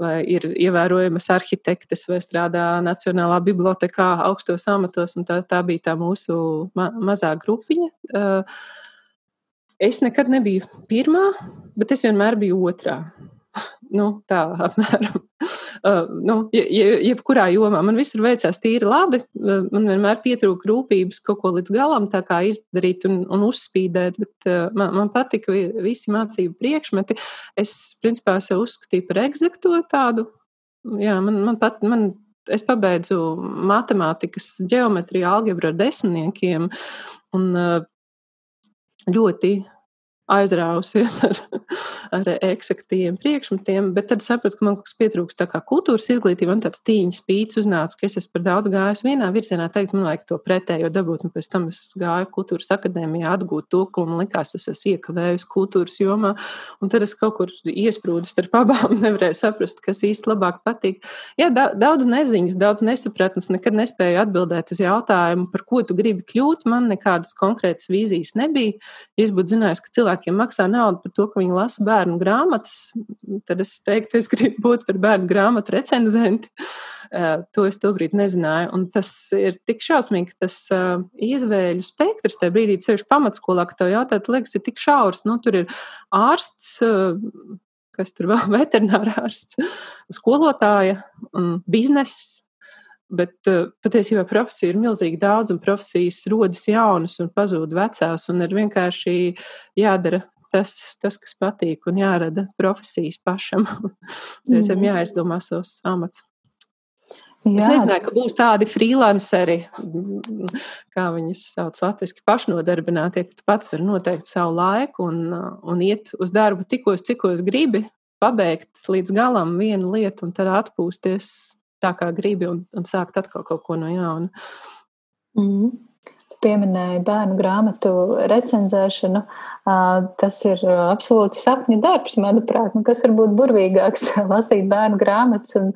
vai ir ievērojamas arhitektes, vai strādā Nacionālā bibliotekā augstos amatos, un tā, tā bija tā mūsu ma mazā grupiņa. Uh, es nekad nebiju pirmā, bet es vienmēr biju otrā. Nu, tā [LAUGHS] apmēram. Uh, nu, je, jebkurā jomā man visur veicās tīri labi. Uh, man vienmēr pietrūka rūpības kaut ko līdz galam izdarīt un, un uzspīdēt, bet uh, man, man patika visi mācību priekšmeti. Es, principā, sev uzskatīju par egzekto tādu. Jā, man, man pat, man es pabeidzu matemātikas, geometriju, algebru ar desmitniekiem un ļoti aizrāvusies ar, ar eksaktiem priekšmetiem, bet tad sapratu, ka man kaut kas pietrūks tā kā kultūras izglītība, man tāds tīņas pīts uznāca, ka es esmu par daudz gājis vienā virzienā, teikt, man vajag to pretējo dabūt, un pēc tam es gāju kultūras akadēmijā atgūt to, ko man likās, es esmu iekavējusi kultūras jomā, un tad es kaut kur iesprūdu starp abām, [LAUGHS] nevarēju saprast, kas īsti labāk patīk. Jā, daudz neziņas, daudz nesapratnes, nekad nespēju atbildēt uz jautājumu, par ko tu gribi kļūt, man nekādas konkrētas vīzijas nebija. Ja es būtu zinājis, ka cilvēki cilvēkiem maksā naudu par to, ka viņi lasa bērnu grāmatas, tad es teiktu, es gribu būt par bērnu grāmatu recenzenti. To es tobrīd nezināju. Un tas ir tik šausmīgi, ka tas izvēļu spektrs tajā brīdī, sevišķi pamatskolā, ka tev jautāt, liekas, ir tik šaurs. Nu, tur ir ārsts, kas tur vēl [LAUGHS] veterinārārsts, skolotāja, bizness, Bet uh, patiesībā profesija ir milzīgi daudz, un profesijas rodas jaunas un pazūd vecās, un ir vienkārši jādara tas, tas kas patīk, un jārada profesijas pašam. [LAUGHS] Reizēm mm. jāizdomā savs amats. Jā. Es nezināju, ka būs tādi freelanceri, kā viņus sauc latviešu, pašnodarbinātie, ka tu pats vari noteikt savu laiku un, un iet uz darbu tikos, cikos gribi, pabeigt līdz galam vienu lietu un tad atpūsties tā, kā gribi, un, un sākt atkal kaut ko no jauna. Mm. Pieminēja bērnu grāmatu recenzēšanu. Tas ir absolūti sapņu darbs, manuprāt. Nu, kas var būt burvīgāks [LAUGHS] lasīt bērnu grāmatas un,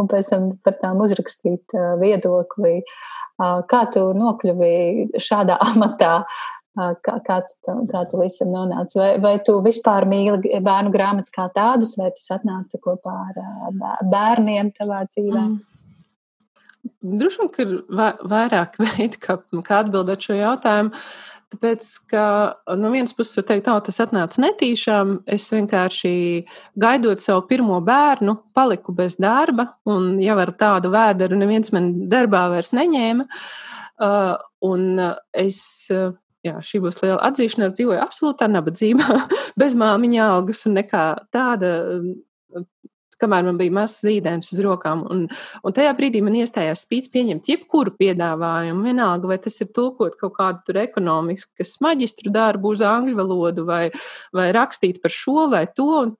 un pēc tam par tām uzrakstīt viedokli. Kā tu nokļuvi šādā [LAUGHS] amatā? Kā, kā, tu, kā tu visam nonāci? Vai, vai tu vispār mīli bērnu grāmatas kā tādas, vai tas atnāca kopā ar bērniem tavā dzīvē? Mm. droši vien, ka ir vairāk [LAUGHS] veidi, kā, kā atbildēt šo jautājumu. Tāpēc, ka no vienas puses, var teikt, tā, tas atnāca netīšām. Es vienkārši gaidot savu pirmo bērnu, paliku bez darba, un jau ar tādu vēderu neviens man darbā vairs neņēma. Uh, un es jā, šī būs liela atzīšanās, dzīvoju absolūtā nabadzībā, [LAUGHS] bez māmiņa algas un nekā tāda kamēr man bija mazs zīdainis uz rokām. Un, un tajā brīdī man iestājās spīts pieņemt jebkuru piedāvājumu, vienalga, vai tas ir tulkot kaut kādu tur ekonomiskas maģistru darbu uz angļu valodu, vai, vai rakstīt par šo vai to. Un,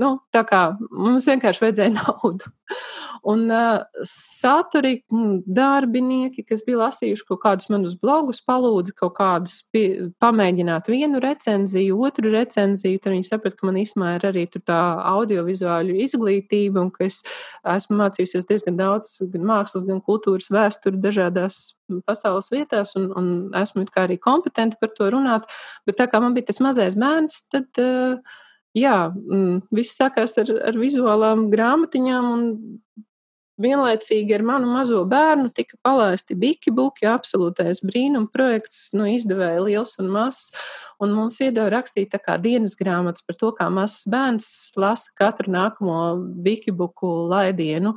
nu, tā kā mums vienkārši vajadzēja [LAUGHS] naudu. Un uh, saturīgi darbinieki, kas bija lasījuši kaut kādus manus blogus, palūdza kaut kādus pie, pamēģināt vienu recenziju, otru recenziju. Tad viņi saprata, ka man īstenībā ir arī tā audiovizuāļu izglītība un ka es esmu mācījusies diezgan daudz gan mākslas, gan kultūras vēsturi dažādās pasaules vietās un, un esmu arī kompetenti par to runāt. Bet tā kā man bija tas mazais bērns, tad. Uh, Jā, mm, viss sākās ar, ar vizuālām grāmatiņām, un vienlaicīgi ar manu mazo bērnu tika palaisti bikibuki, absolūtais brīnum projekts, no nu, izdevēja liels un mazs, un mums iedeva rakstīt tā kā dienas grāmatas par to, kā mazs bērns lasa katru nākamo bikibuku laidienu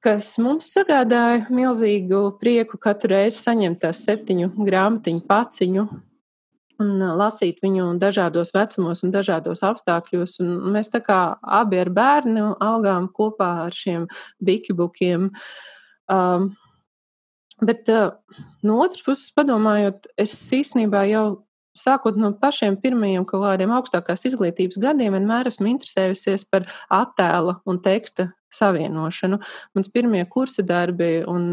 kas mums sagādāja milzīgu prieku katru reizi saņemt tās septiņu grāmatiņu paciņu un lasīt viņu dažādos vecumos un dažādos apstākļos. Un mēs tā kā abi ar bērnu augām kopā ar šiem bikibukiem. Um, bet uh, no otras puses, padomājot, es īstenībā jau sākot no pašiem pirmajiem kaut kādiem augstākās izglītības gadiem, vienmēr esmu interesējusies par attēla un teksta savienošanu. Mans pirmie kursa darbi un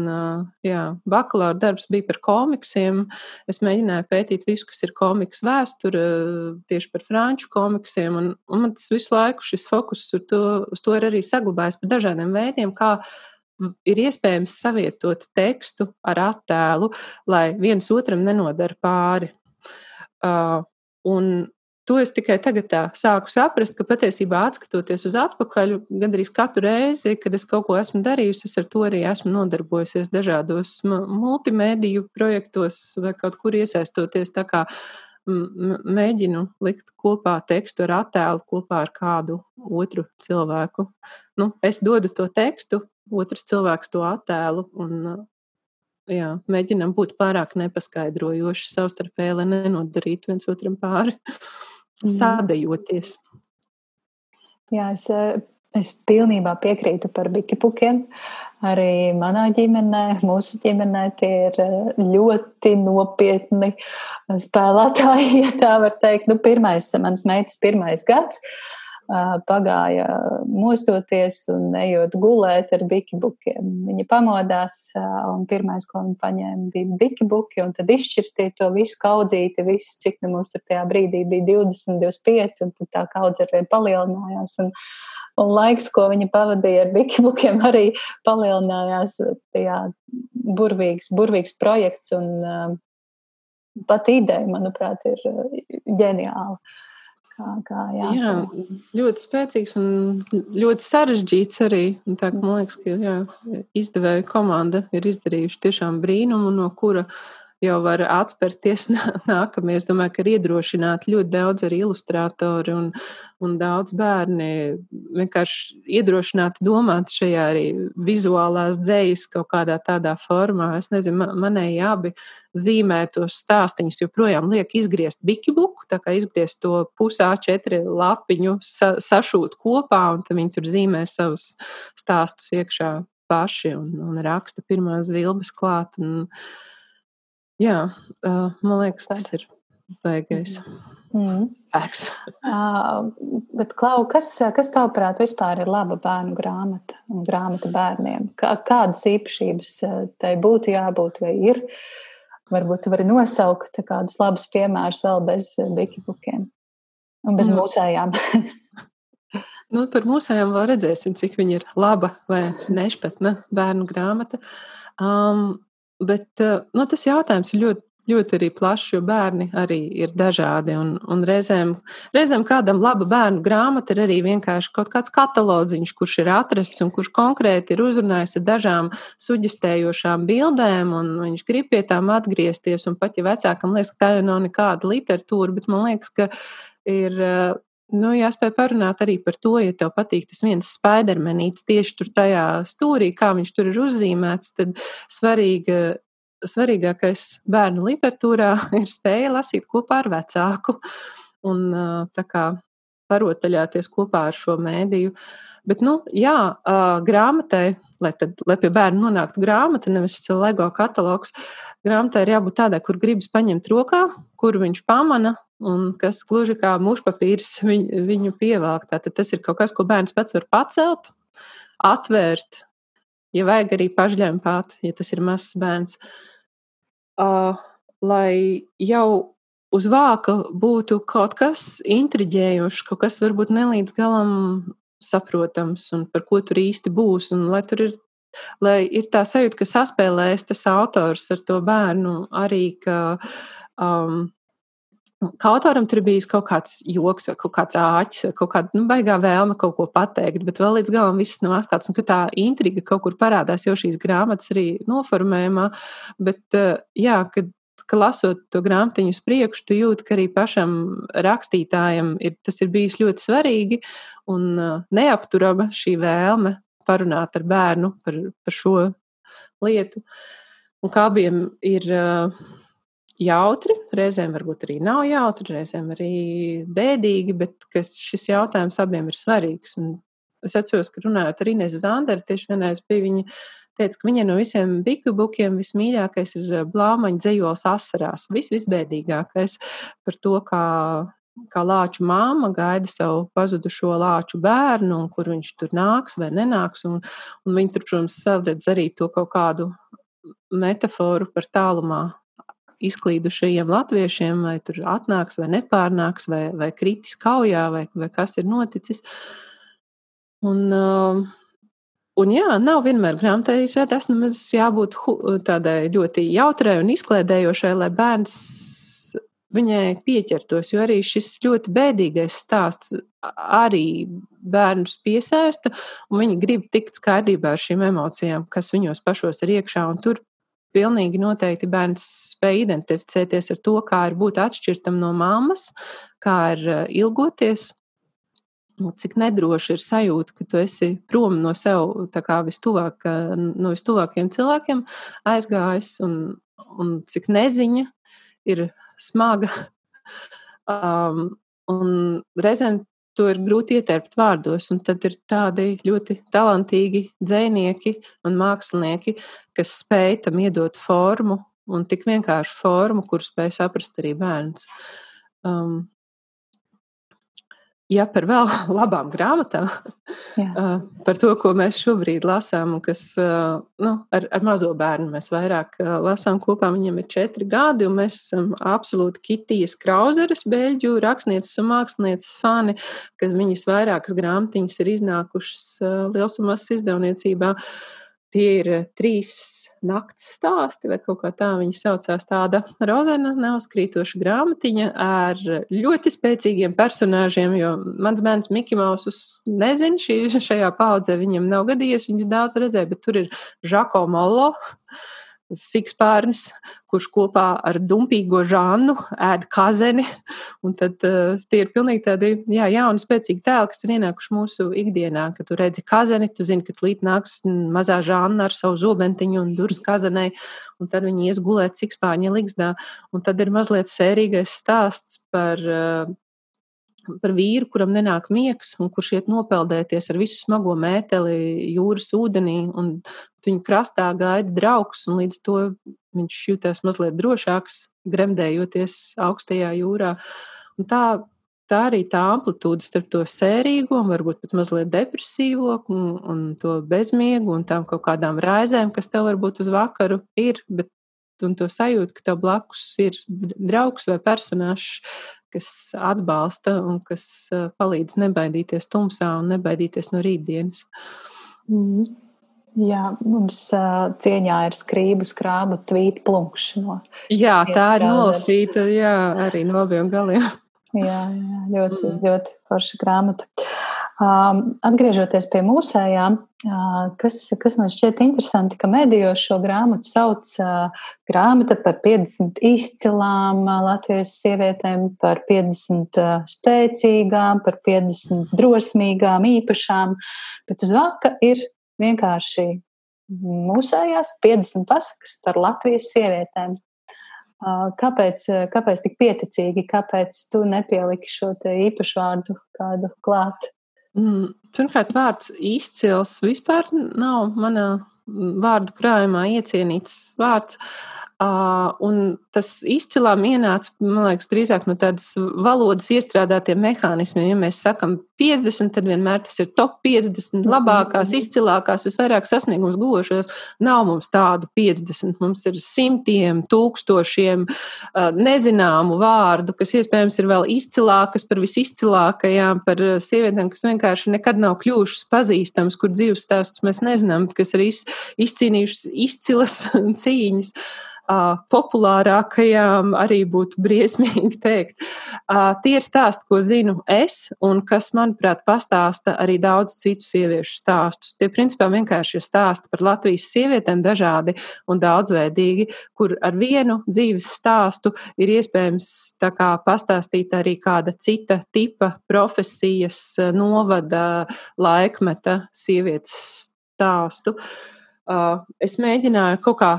jā, bakalaura darbs bija par komiksiem. Es mēģināju pētīt visu, kas ir komiks vēsture, tieši par franču komiksiem, un, un man tas visu laiku šis fokus uz to, uz to ir arī saglabājis par dažādiem veidiem, kā ir iespējams savietot tekstu ar attēlu, lai viens otram nenodara pāri. Uh, un to es tikai tagad sāku saprast, ka patiesībā atskatoties uz atpakaļ, gandrīz katru reizi, kad es kaut ko esmu darījusi, es ar to arī esmu nodarbojusies dažādos multimediju projektos vai kaut kur iesaistoties. Tā kā mēģinu likt kopā tekstu ar attēlu kopā ar kādu otru cilvēku. Nu, es dodu to tekstu, otrs cilvēks to attēlu, un jā, mēģinām būt pārāk nepaskaidrojoši savstarpēji, lai nenodarītu viens otram pāri. [LAUGHS] sādajoties. Jā, es, es pilnībā piekrītu par bikipukiem. Arī manā ģimenē, mūsu ģimenē, tie ir ļoti nopietni spēlētāji, [LAUGHS] ja tā var teikt. Nu, pirmais, mans meitas pirmais gads. Uh, pagāja mostoties un ejot gulēt ar bikibukiem. Viņa pamodās un pirmais, ko viņa paņēma, bija bikibuki un tad izšķirstīja to visu kaudzīti, visu, cik nu mums tur tajā brīdī bija 20, 25 un tad tā kaudze arvien palielinājās. Un, un laiks, ko viņa pavadīja ar bikibukiem, arī palielinājās. Jā, burvīgs, burvīgs projekts un pat ideja, manuprāt, ir ģeniāla. Kā, kā, jā, jā, ļoti spēcīgs un ļoti sarežģīts arī. Tā, man liekas, ka jā, izdevēja komanda ir izdarījuši tiešām brīnumu, no kura jau var atspērties [LAUGHS] nākamie. Es domāju, ka ir iedrošināti ļoti daudz arī ilustrātori un, un daudz bērni vienkārši iedrošināti domāt šajā arī vizuālās dzējas kaut kādā tādā formā. Es nezinu, man, manēji abi zīmētos stāstīņus joprojām liek izgriezt bikibuku, tā kā izgriezt to pusā četri lapiņu, sa, sašūt kopā, un tad viņi tur zīmē savus stāstus iekšā paši un, un raksta pirmās zilbes klāt. Un, Jā, uh, man liekas, tas ir baigais. Mm. Spēks. uh, bet, Klau, kas, kas tavuprāt vispār ir laba bērnu grāmata un grāmata bērniem? Kā, kādas īpašības tai būtu jābūt vai ir? Varbūt tu vari nosaukt kādus labus piemērus vēl bez bikibukiem un bez mm. mūsējām. [LAUGHS] nu, par mūsējām vēl redzēsim, cik viņa ir laba vai nešpatna bērnu grāmata. Um, Bet eh, nu, tas jautājums ir ļoti, ļoti arī plašs, jo bērni arī ir dažādi. Un, un reizēm, reizēm kādam laba bērnu grāmata ir arī vienkārši kaut kāds katalodziņš, kurš ir atrasts un kurš konkrēti ir uzrunājis ar dažām suģistējošām bildēm, un viņš grib pie tām atgriezties. Un pat ja vecākam liekas, ka tā jau nav nekāda literatūra, bet man liekas, ka ir. Nu, jāspēj parunāt arī par to, ja tev patīk tas viens spaidermenīts tieši tur tajā stūrī, kā viņš tur ir uzzīmēts, tad svarīgi svarīgākais bērnu literatūrā [LAUGHS] ir spēja lasīt kopā ar vecāku un kā parotaļāties kopā ar šo mēdīju. Bet, nu, jā, grāmatai, lai, tad, lai pie bērna nonāktu grāmata, nevis LEGO katalogs, grāmatai ir jābūt tādai, kur gribas paņemt rokā, kur viņš pamana un kas gluži kā mušpapīrs [LAUGHS] viņu, viņu pievelk. Tātad tas ir kaut kas, ko bērns pats var pacelt, atvērt, ja vajag arī pašļempāt, ja tas ir mazs bērns. Uh, lai jau uz vāka būtu kaut kas intriģējošs, kaut kas varbūt nelīdz galam saprotams un par ko tur īsti būs. Un lai tur ir, lai ir tā sajūta, ka saspēlēs tas autors ar to bērnu arī, ka um, Kā autoram tur bija kaut kāds joks, vai kaut kāds āķis, vai kaut kāda nu, baigā vēlme kaut ko pateikt, bet vēl līdz galam viss nav atklāts. Un tā intriga kaut kur parādās jau šīs grāmatas arī noformējumā. Bet, eh, jā, kad, ka lasot to grāmatiņu uz priekšu, tu jūti, ka arī pašam rakstītājam ir, tas ir bijis ļoti svarīgi un eh, neapturama šī vēlme parunāt ar bērnu par, par šo lietu. Un kā abiem ir. Uh, jautri, reizēm varbūt arī nav jautri, reizēm arī bēdīgi, bet šis jautājums abiem ir svarīgs. Un es atceros, ka runājot ar Inês Zanderu, tieši vienreiz bija viņa teica, ka viņai no visiem bikubukiem vismīļākais ir eh, blāmaņa dzējols asarās, vis, visbēdīgākais par to, kā kā lāču māma gaida savu pazudušo lāču bērnu, un kur viņš tur nāks vai nenāks. Un, un viņi tur, protams, saredz arī to kaut kādu metaforu par tālumā izklīdušajiem latviešiem, vai tur atnāks vai nepārnāks, vai, vai kritis kaujā, vai, vai kas ir noticis. Un, uh, un jā, nav vienmēr grāmatai izrādās nemaz jābūt tādai ļoti jautrai un izklēdējošai, lai bērns viņai pieķertos, jo arī šis ļoti bēdīgais stāsts arī bērnus piesaista, un viņi grib tikt skaidrībā ar šīm emocijām, kas viņos pašos ir iekšā, un tur pilnīgi noteikti bērns spēj identificēties ar to, kā ir būt atšķirtam no mammas, kā ir eh, ilgoties. Cik nedroši ir sajūta, ka tu esi prom no sev, vistuvāk, no vistuvākajiem cilvēkiem aizgājis, un, un cik neziņa ir smaga. [LAUGHS] Um, un reizēm to ir grūti ietērpt vārdos. Un tad ir tādi ļoti talantīgi dzinieki un mākslinieki, kas spēj tam iedot formu un tik vienkāršu formu, kuru spēj saprast arī bērns. Um, Ja par vēl [LAUGHS] labām grāmatām, Jā. [LAUGHS] par to, ko mēs šobrīd lasām, un kas nu, ar, ar mazo bērnu mēs vairāk lasām kopā, viņam ir četri gadi, un mēs esam absolūti Kitijas Krauzeres, beļģu rakstnieces un mākslinieces fani, ka viņas vairākas grāmatiņas ir iznākušas lielsumās izdevniecībā. Tie ir trīs nakts stāsti, vai kaut kā tā viņa saucās. Tāda rozena, neuzkrītoša grāmatiņa ar ļoti spēcīgiem personāžiem, jo mans bērns Mikls Mausus nezina, šī, šajā paudzē viņam nav gadījies, viņas daudz redzēja, bet tur ir Žako Mollo sikspārnis, kurš kopā ar dumpīgo žānu ēd kazeni. Tad uh, tie ir pilnīgi tādi jā, jauni, spēcīgi tēli, kas ir ienākuši mūsu ikdienā. Kad tu redzi kazeni, tu zini, ka līdz nāks mazā žāna ar savu zobentiņu un durvis kazenei, un tad viņi ies gulēt sikspārņa ligzdā. Un tad ir mazliet sērīgais stāsts par uh, par vīru, kuram nenāk miegs, un kurš iet nopeldēties ar visu smago mēteli jūras ūdenī, un viņu krastā gaida draugs, un līdz to viņš jutās mazliet drošāks, gremdējoties augstajā jūrā. Un tā, tā arī tā amplitūda starp to sērīgo, un varbūt pat mazliet depresīvo, un, un to bezmiegu, un tām kaut kādām raizēm, kas tev varbūt uz vakaru ir, bet un to sajūtu, ka tev blakus ir draugs vai personāžs, kas atbalsta un kas palīdz nebaidīties tumsā un nebaidīties no rītdienas. Mm. Jā, mums uh, cieņā ir skrību skrābu tvīt plunkš no. Jā, tā ir nolasīta, jā, arī no abiem galiem. Jā, jā ļoti, mm. ļoti forša grāmata. Um, atgriežoties pie mūsējām, uh, kas, kas man šķiet interesanti, ka medijos šo grāmatu sauc uh, grāmata par 50 izcilām uh, Latvijas sievietēm, par 50 uh, spēcīgām, par 50 drosmīgām, īpašām, bet uz vāka ir vienkārši mūsējās 50 pasakas par Latvijas sievietēm. Kāpēc, kāpēc tik pieticīgi, kāpēc tu nepieliki šo īpašu vārdu kādu klāt? Mm, pirmkārt, vārds izcils vispār nav manā vārdu krājumā iecienīts vārds. Uh, un tas izcilām ienāca, man liekas, drīzāk no tādas valodas iestrādātiem mehānismiem. Ja mēs sakam 50, tad vienmēr tas ir top 50, labākās, mhm. izcilākās, visvairāk sasniegums gošos. Nav mums tādu 50, mums ir simtiem, tūkstošiem uh, nezināmu vārdu, kas iespējams ir vēl izcilākas par visizcilākajām, par sievietēm, kas vienkārši nekad nav kļuvušas pazīstamas, kur dzīves stāstus mēs nezinām, kas ir iz, izcīnījušas izcilas [LAUGHS] cīņas populārākajām arī būtu briesmīgi [LAUGHS] teikt. Tie ir stāsti, ko zinu es, un kas, manuprāt, pastāsta arī daudz citu sieviešu stāstus. Tie, principā, vienkārši ir stāsti par Latvijas sievietēm dažādi un daudzveidīgi, kur ar vienu dzīves stāstu ir iespējams kā, pastāstīt arī kāda cita tipa profesijas, novada, laikmeta sievietes stāstu. Es mēģināju kaut kā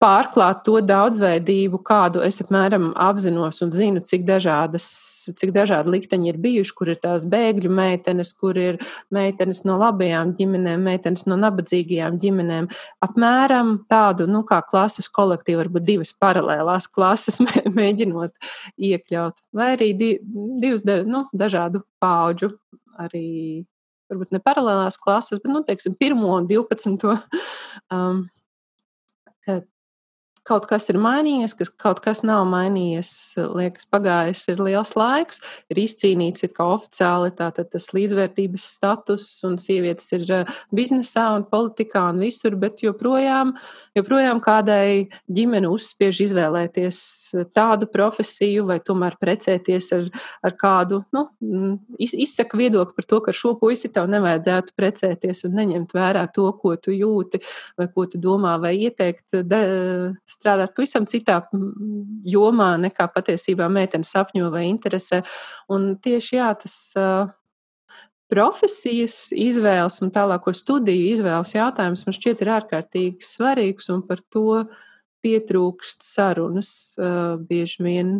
pārklāt to daudzveidību, kādu es apmēram apzinos un zinu, cik dažādas, cik dažādi likteņi ir bijuši, kur ir tās bēgļu meitenes, kur ir meitenes no labajām ģimenēm, meitenes no nabadzīgajām ģimenēm. Apmēram tādu, nu, kā klases kolektīvu, varbūt divas paralēlās klases [LAUGHS] mēģinot iekļaut, vai arī di, divas, nu, dažādu pauģu arī varbūt ne paralēlās klases, bet, nu, teiksim, pirmo un divpadsmito. [LAUGHS] Um, kaut kas ir mainījies, kas kaut kas nav mainījies. Liekas, pagājis ir liels laiks, ir izcīnīts it kā oficiāli tātad tas līdzvērtības status, un sievietes ir eh, biznesā un politikā un visur, bet joprojām, joprojām kādai ģimene uzspiež izvēlēties tādu profesiju vai tomēr precēties ar, ar kādu, nu, mm, izsaka viedokli par to, ka šo puisi tev nevajadzētu precēties un neņemt vērā to, ko tu jūti vai ko tu domā vai ieteikt de, strādāt pavisam citā jomā nekā patiesībā meitene sapņo vai interesē. Un tieši jā, tas profesijas izvēles un tālāko studiju izvēles jautājums man šķiet ir ārkārtīgi svarīgs un par to pietrūkst sarunas bieži vien.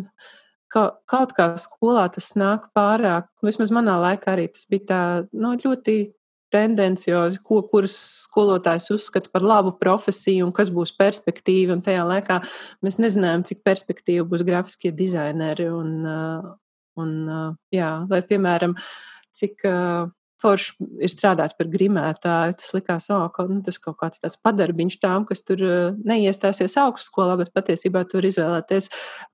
Ka, kaut kā skolā tas nāk pārāk, vismaz manā laikā arī tas bija tā nu, ļoti tendenciozi, ko kuras skolotājs uzskata par labu profesiju un kas būs perspektīva. Un tajā laikā mēs nezinājām, cik perspektīva būs grafiskie dizaineri un, uh, un uh, jā, vai, piemēram, cik uh, forši ir strādāt par grimētāju. Tas likās, oh, ka nu, tas kaut kāds tāds padarbiņš tām, kas tur neiestāsies augstskolā, bet patiesībā tur izvēlēties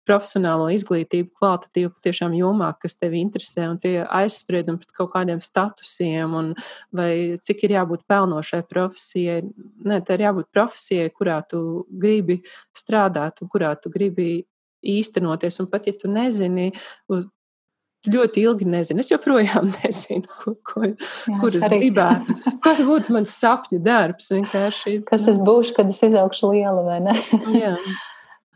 profesionālo izglītību, kvalitatīvu patiešām jomā, kas tevi interesē, un tie aizspriedumi pret kaut kādiem statusiem, un vai cik ir jābūt pelnošai profesijai. Nē, tā ir jābūt profesijai, kurā tu gribi strādāt un kurā tu gribi īstenoties. Un pat ja tu nezini, ļoti ilgi nezinu. Es joprojām [LAUGHS] nezinu, ko, ko, Jā, kur es, es gribētu. Kas būtu mans sapņu darbs? Vienkārši. Kas es būšu, kad es izaugšu liela vai ne? Jā. [LAUGHS]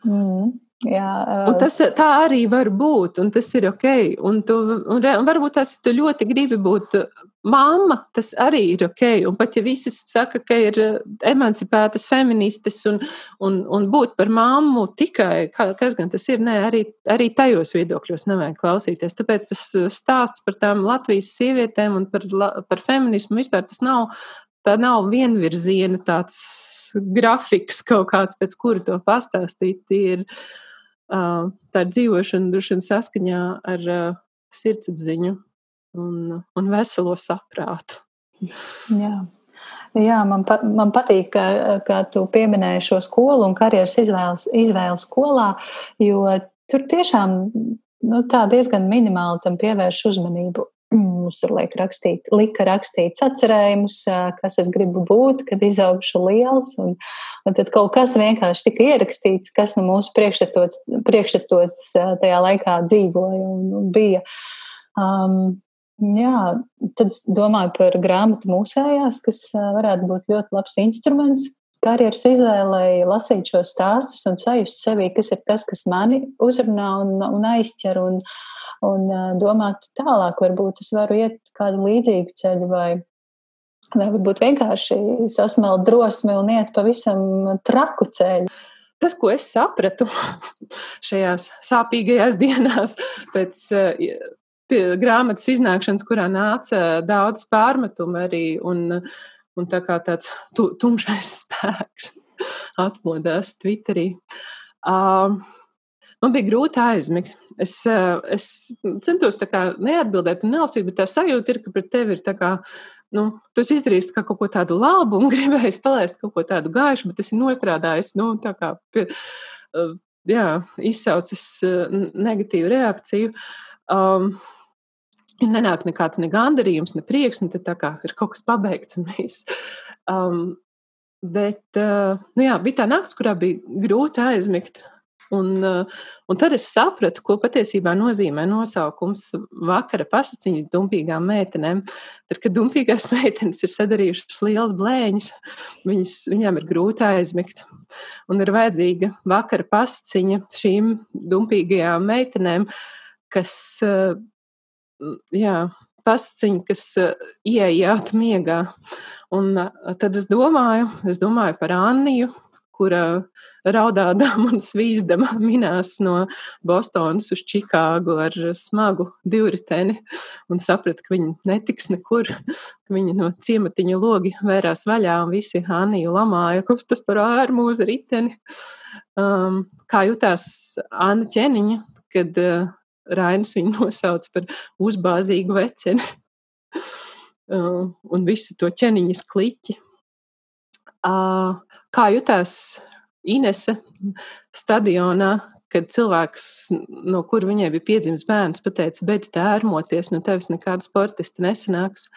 Mm. Jā, uh... tas tā arī var būt, un tas ir ok. Un, tu, un, un varbūt tas tu ļoti gribi būt mamma, tas arī ir ok. Un pat ja visi saka, ka ir emancipētas feministes un, un, un būt par mammu tikai, kas gan tas ir, nē, arī, arī tajos viedokļos nevajag klausīties. Tāpēc tas stāsts par tām Latvijas sievietēm un par, par feminismu vispār tas nav, tā nav vienvirziena tāds grafiks kaut kāds, pēc kura to pastāstīt. Ir, uh, tā ir dzīvošana droši vien saskaņā ar sirdsapziņu un, un veselo saprātu. Jā. Jā, man, pa, man patīk, ka, ka tu pieminēji šo skolu un karjeras izvēles, izvēles skolā, jo tur tiešām nu, diezgan minimāli tam pievērš uzmanību. Mums tur liek rakstīt, lika rakstīts atcerējumus, kas es gribu būt, kad izaugšu liels. Un, un tad kaut kas vienkārši tika ierakstīts, kas no mūsu priekšstatos, priekšstatos tajā laikā dzīvoja un, un bija. Um, jā, tad domāju par grāmatu mūsējās, kas varētu būt ļoti labs instruments karjeras izvēlei lasīt šos stāstus un sajust sevī, kas ir tas, kas mani uzrunā un, un aizķer. Un, un domāt tālāk, varbūt es varu iet kādu līdzīgu ceļu vai, vai varbūt vienkārši sasmelt drosmi un iet pavisam traku ceļu. Tas, ko es sapratu [LAUGHS] šajās sāpīgajās dienās pēc grāmatas iznākšanas, kurā nāca daudz pārmetumu arī un, un tā kā tāds tu, tumšais [LAUGHS] spēks atmodās Twitterī. Um, Man bija grūti aizmigt. Es, eh, es centos neatbildēt un nelasīt, bet tā sajūta ir, ka pret tevi ir tā kā. Nu, tu izdarīji kā kaut ko tādu labu un [LAUGHS] gribēji palaist kaut ko tādu gaišu, bet tas ir nostrādājis. Nu, kā, pie, eh, jā, izsaucis eh, negatīvu reakciju. Um, nenāk nekāds ne gandarījums, ne prieks, un nu, tā kā ir kaut kas pabeigts un viss. Um, bet, uh, nu jā, bija tā naktis, kurā bija grūti aizmigt. Un, eh, un tad es sapratu, ko patiesībā nozīmē nosaukums vakara pasakiņas dumpīgām meitenēm. Tad, kad dumpīgās [LAUGHS] meitenes ir sadarījušas liels blēņas, viņas, viņām ir grūti aizmigt. Un ir vajadzīga vakara pasakiņa šīm dumpīgajām meitenēm, kas, eh, jā, pasciņa, kas eh, ieejāt miegā. Un tad es domāju, es domāju par Anniju, kura raudādama [LAUGHS] un svīzdama minās no Bostonas uz Čikāgu ar smagu divriteni un saprata, ka viņa netiks nekur, ka viņa no ciematiņa logi vērās vaļā un visi Aniju lamāja, kas tas par ārmūza riteni. Um, kā jutās Anna ķeniņa, kad uh, Rainis viņu nosauc par uzbāzīgu veceni uh, [LAUGHS] un visu to ķeniņas kliķi. Uh, Kā jutās Inese stadionā, kad cilvēks, no kur viņai bija piedzimis bērns, pateica, beidz tērmoties, no tevis nekāda sportista nesanāks.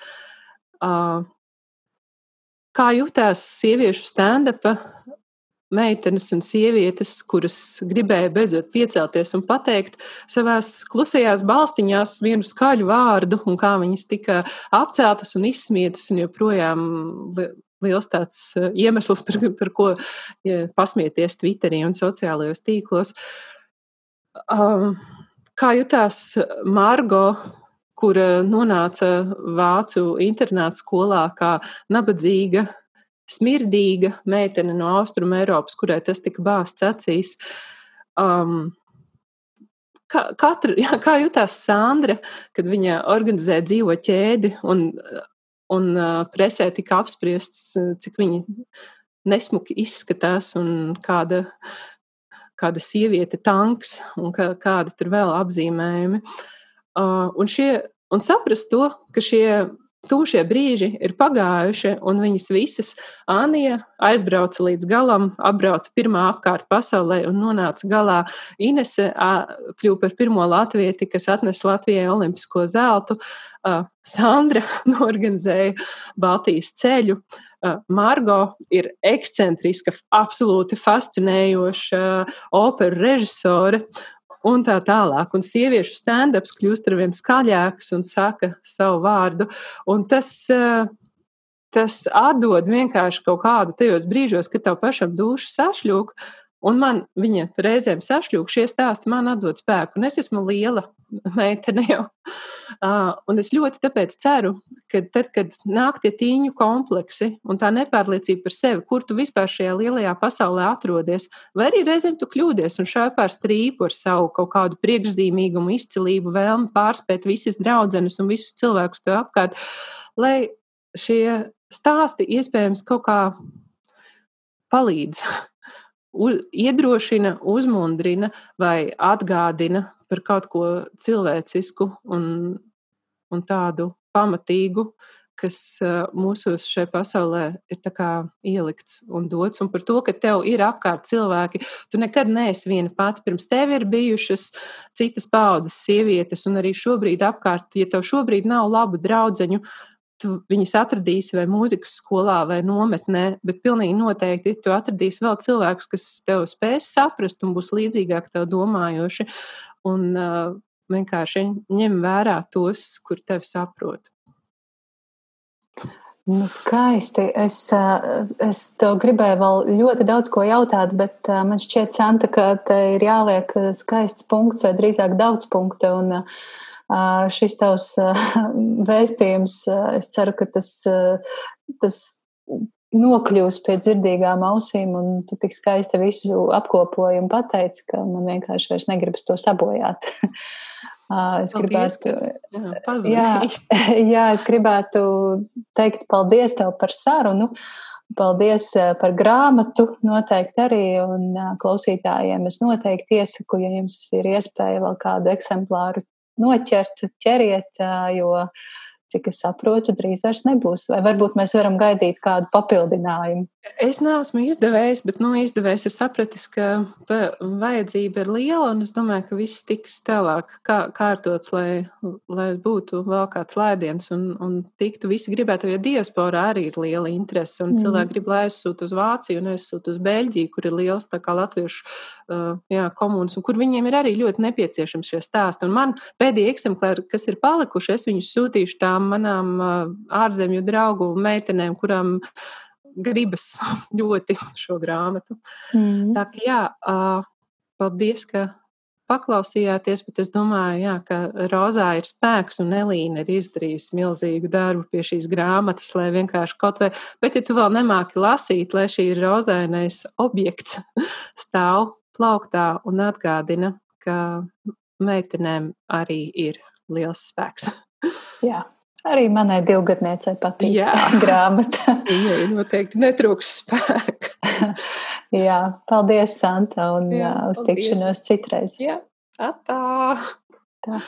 Kā jutās sieviešu stand-upa meitenes un sievietes, kuras gribēja beidzot piecelties un pateikt savās klusajās balstiņās vienu skaļu vārdu, un kā viņas tika apceltas un izsmietas un joprojām liels tāds eh, iemesls, [LAUGHS] par, par ko ja, pasmieties Twitterī un sociālajos tīklos. Um, kā jutās Margo, kura nonāca Vācu internāta skolā kā nabadzīga, smirdīga meitene no Austrum Eiropas, kurai tas tika bāzts acīs? Um, katra, [LAUGHS] jā, kā jutās Sandra, kad viņa organizē dzīvo ķēdi un Un uh, presē tika apspriests, cik viņi nesmuki izskatās un kāda, kāda sieviete tanks un kā, kāda tur vēl apzīmējumi. Uh, un, šie, un saprast to, ka šie tumšie brīži ir pagājuši, un viņas visas Anija aizbrauca līdz galam, apbrauca pirmā apkārt pasaulē un nonāca galā. Inese kļuva par pirmo latvieti, kas atnesa Latvijai olimpisko zeltu. Sandra [LAUGHS] norganizēja Baltijas ceļu. Margo ir ekscentriska, absolūti fascinējoša opera režisore, un tā tālāk. Un sieviešu stand-ups kļūst ar vien skaļāks un saka savu vārdu. Un tas, eh, tas atdod vienkārši kaut kādu tajos brīžos, kad tev pašam duša sašļūk. Un man viņa reizēm sašļūk, šie stāsti man atdod spēku. Un es esmu liela meitene jau. Uh, un es ļoti tāpēc ceru, ka tad, kad nāk tie tīņu kompleksi un tā nepārliecība par sevi, kur tu vispār šajā lielajā pasaulē atrodies, vai arī reizēm tu kļūdies un šādi pār strīpu ar savu kaut kādu priekšzīmīgumu, izcilību, vēlmi pārspēt visas draudzenes un visus cilvēkus tev apkārt, lai šie stāsti iespējams kaut kā palīdz iedrošina, uzmundrina vai atgādina par kaut ko cilvēcisku un, un tādu pamatīgu, kas mūsos šajā pasaulē ir ielikts un dots, un par to, ka tev ir apkārt cilvēki. Tu nekad neesi viena pati. Pirms tev ir bijušas citas paudzes sievietes, un arī šobrīd apkārt, ja tev šobrīd nav labu draudzeņu, tu viņus atradīsi vai mūzikas skolā vai nometnē, bet pilnīgi noteikti tu atradīsi vēl cilvēkus, kas tev spēs saprast un būs līdzīgāk tev domājoši. Un uh, vienkārši ņem vērā tos, kur tevi saprot. Nu, skaisti. Es, es tev gribēju vēl ļoti daudz ko jautāt, bet man šķiet, Santa, ka te ir jāliek skaists punkts vai drīzāk daudz punktu. Un šis tavs [LAUGHS] vēstījums, es ceru, ka tas, tas nokļūs pie dzirdīgām ausīm, un tu tik skaisti visu apkopoji un pateici, ka man vienkārši vairs negribas to sabojāt. [LAUGHS] Es paldies, gribētu, ka, jā, jā, [LAUGHS] jā, es gribētu teikt paldies tev par sarunu. Paldies par grāmatu, noteikti arī, un klausītājiem es noteikti iesaku, ja jums ir iespēja vēl kādu eksemplāru noķert, ķeriet, jo uh, cik es saprotu, drīz vairs nebūs. Vai varbūt mēs varam gaidīt kādu papildinājumu? Es neesmu izdevējs, bet nu, izdevējs ir sapratis, ka vajadzība ir liela, un es domāju, ka viss tiks tālāk kā, kārtots, lai, lai būtu vēl kāds lēdiens un, un tiktu visi gribētu, jo diasporā arī ir liela interese, un mm. cilvēki grib, lai aizsūtu uz Vāciju un aizsūtu uz Beļģiju, kur ir liels tā kā latviešu uh, jā, komunas, un kur viņiem ir arī ļoti nepieciešams šie stāsti. Un man pēdējie eksemplāri, kas ir palikuši, es viņus sūtīšu tām tām manām ārzemju draugu meitenēm, kurām gribas [LAUGHS] ļoti šo grāmatu. Mm. Tā kā jā, paldies, ka paklausījāties, bet es domāju, jā, ka Rozā ir spēks un Elīna ir izdarījusi milzīgu darbu pie šīs grāmatas, lai vienkārši kaut vai, bet ja tu vēl nemāki lasīt, lai šī rozainais objekts [LAUGHS] stāv plauktā un atgādina, ka meitenēm arī ir liels spēks. Jā, Arī manai divgadniecei patīk Jā. grāmata. [LAUGHS] Jā, noteikti netrūks spēka. [LAUGHS] Jā, paldies, Santa, un Jā, uz paldies. tikšanos citreiz. Jā, atā! Tā.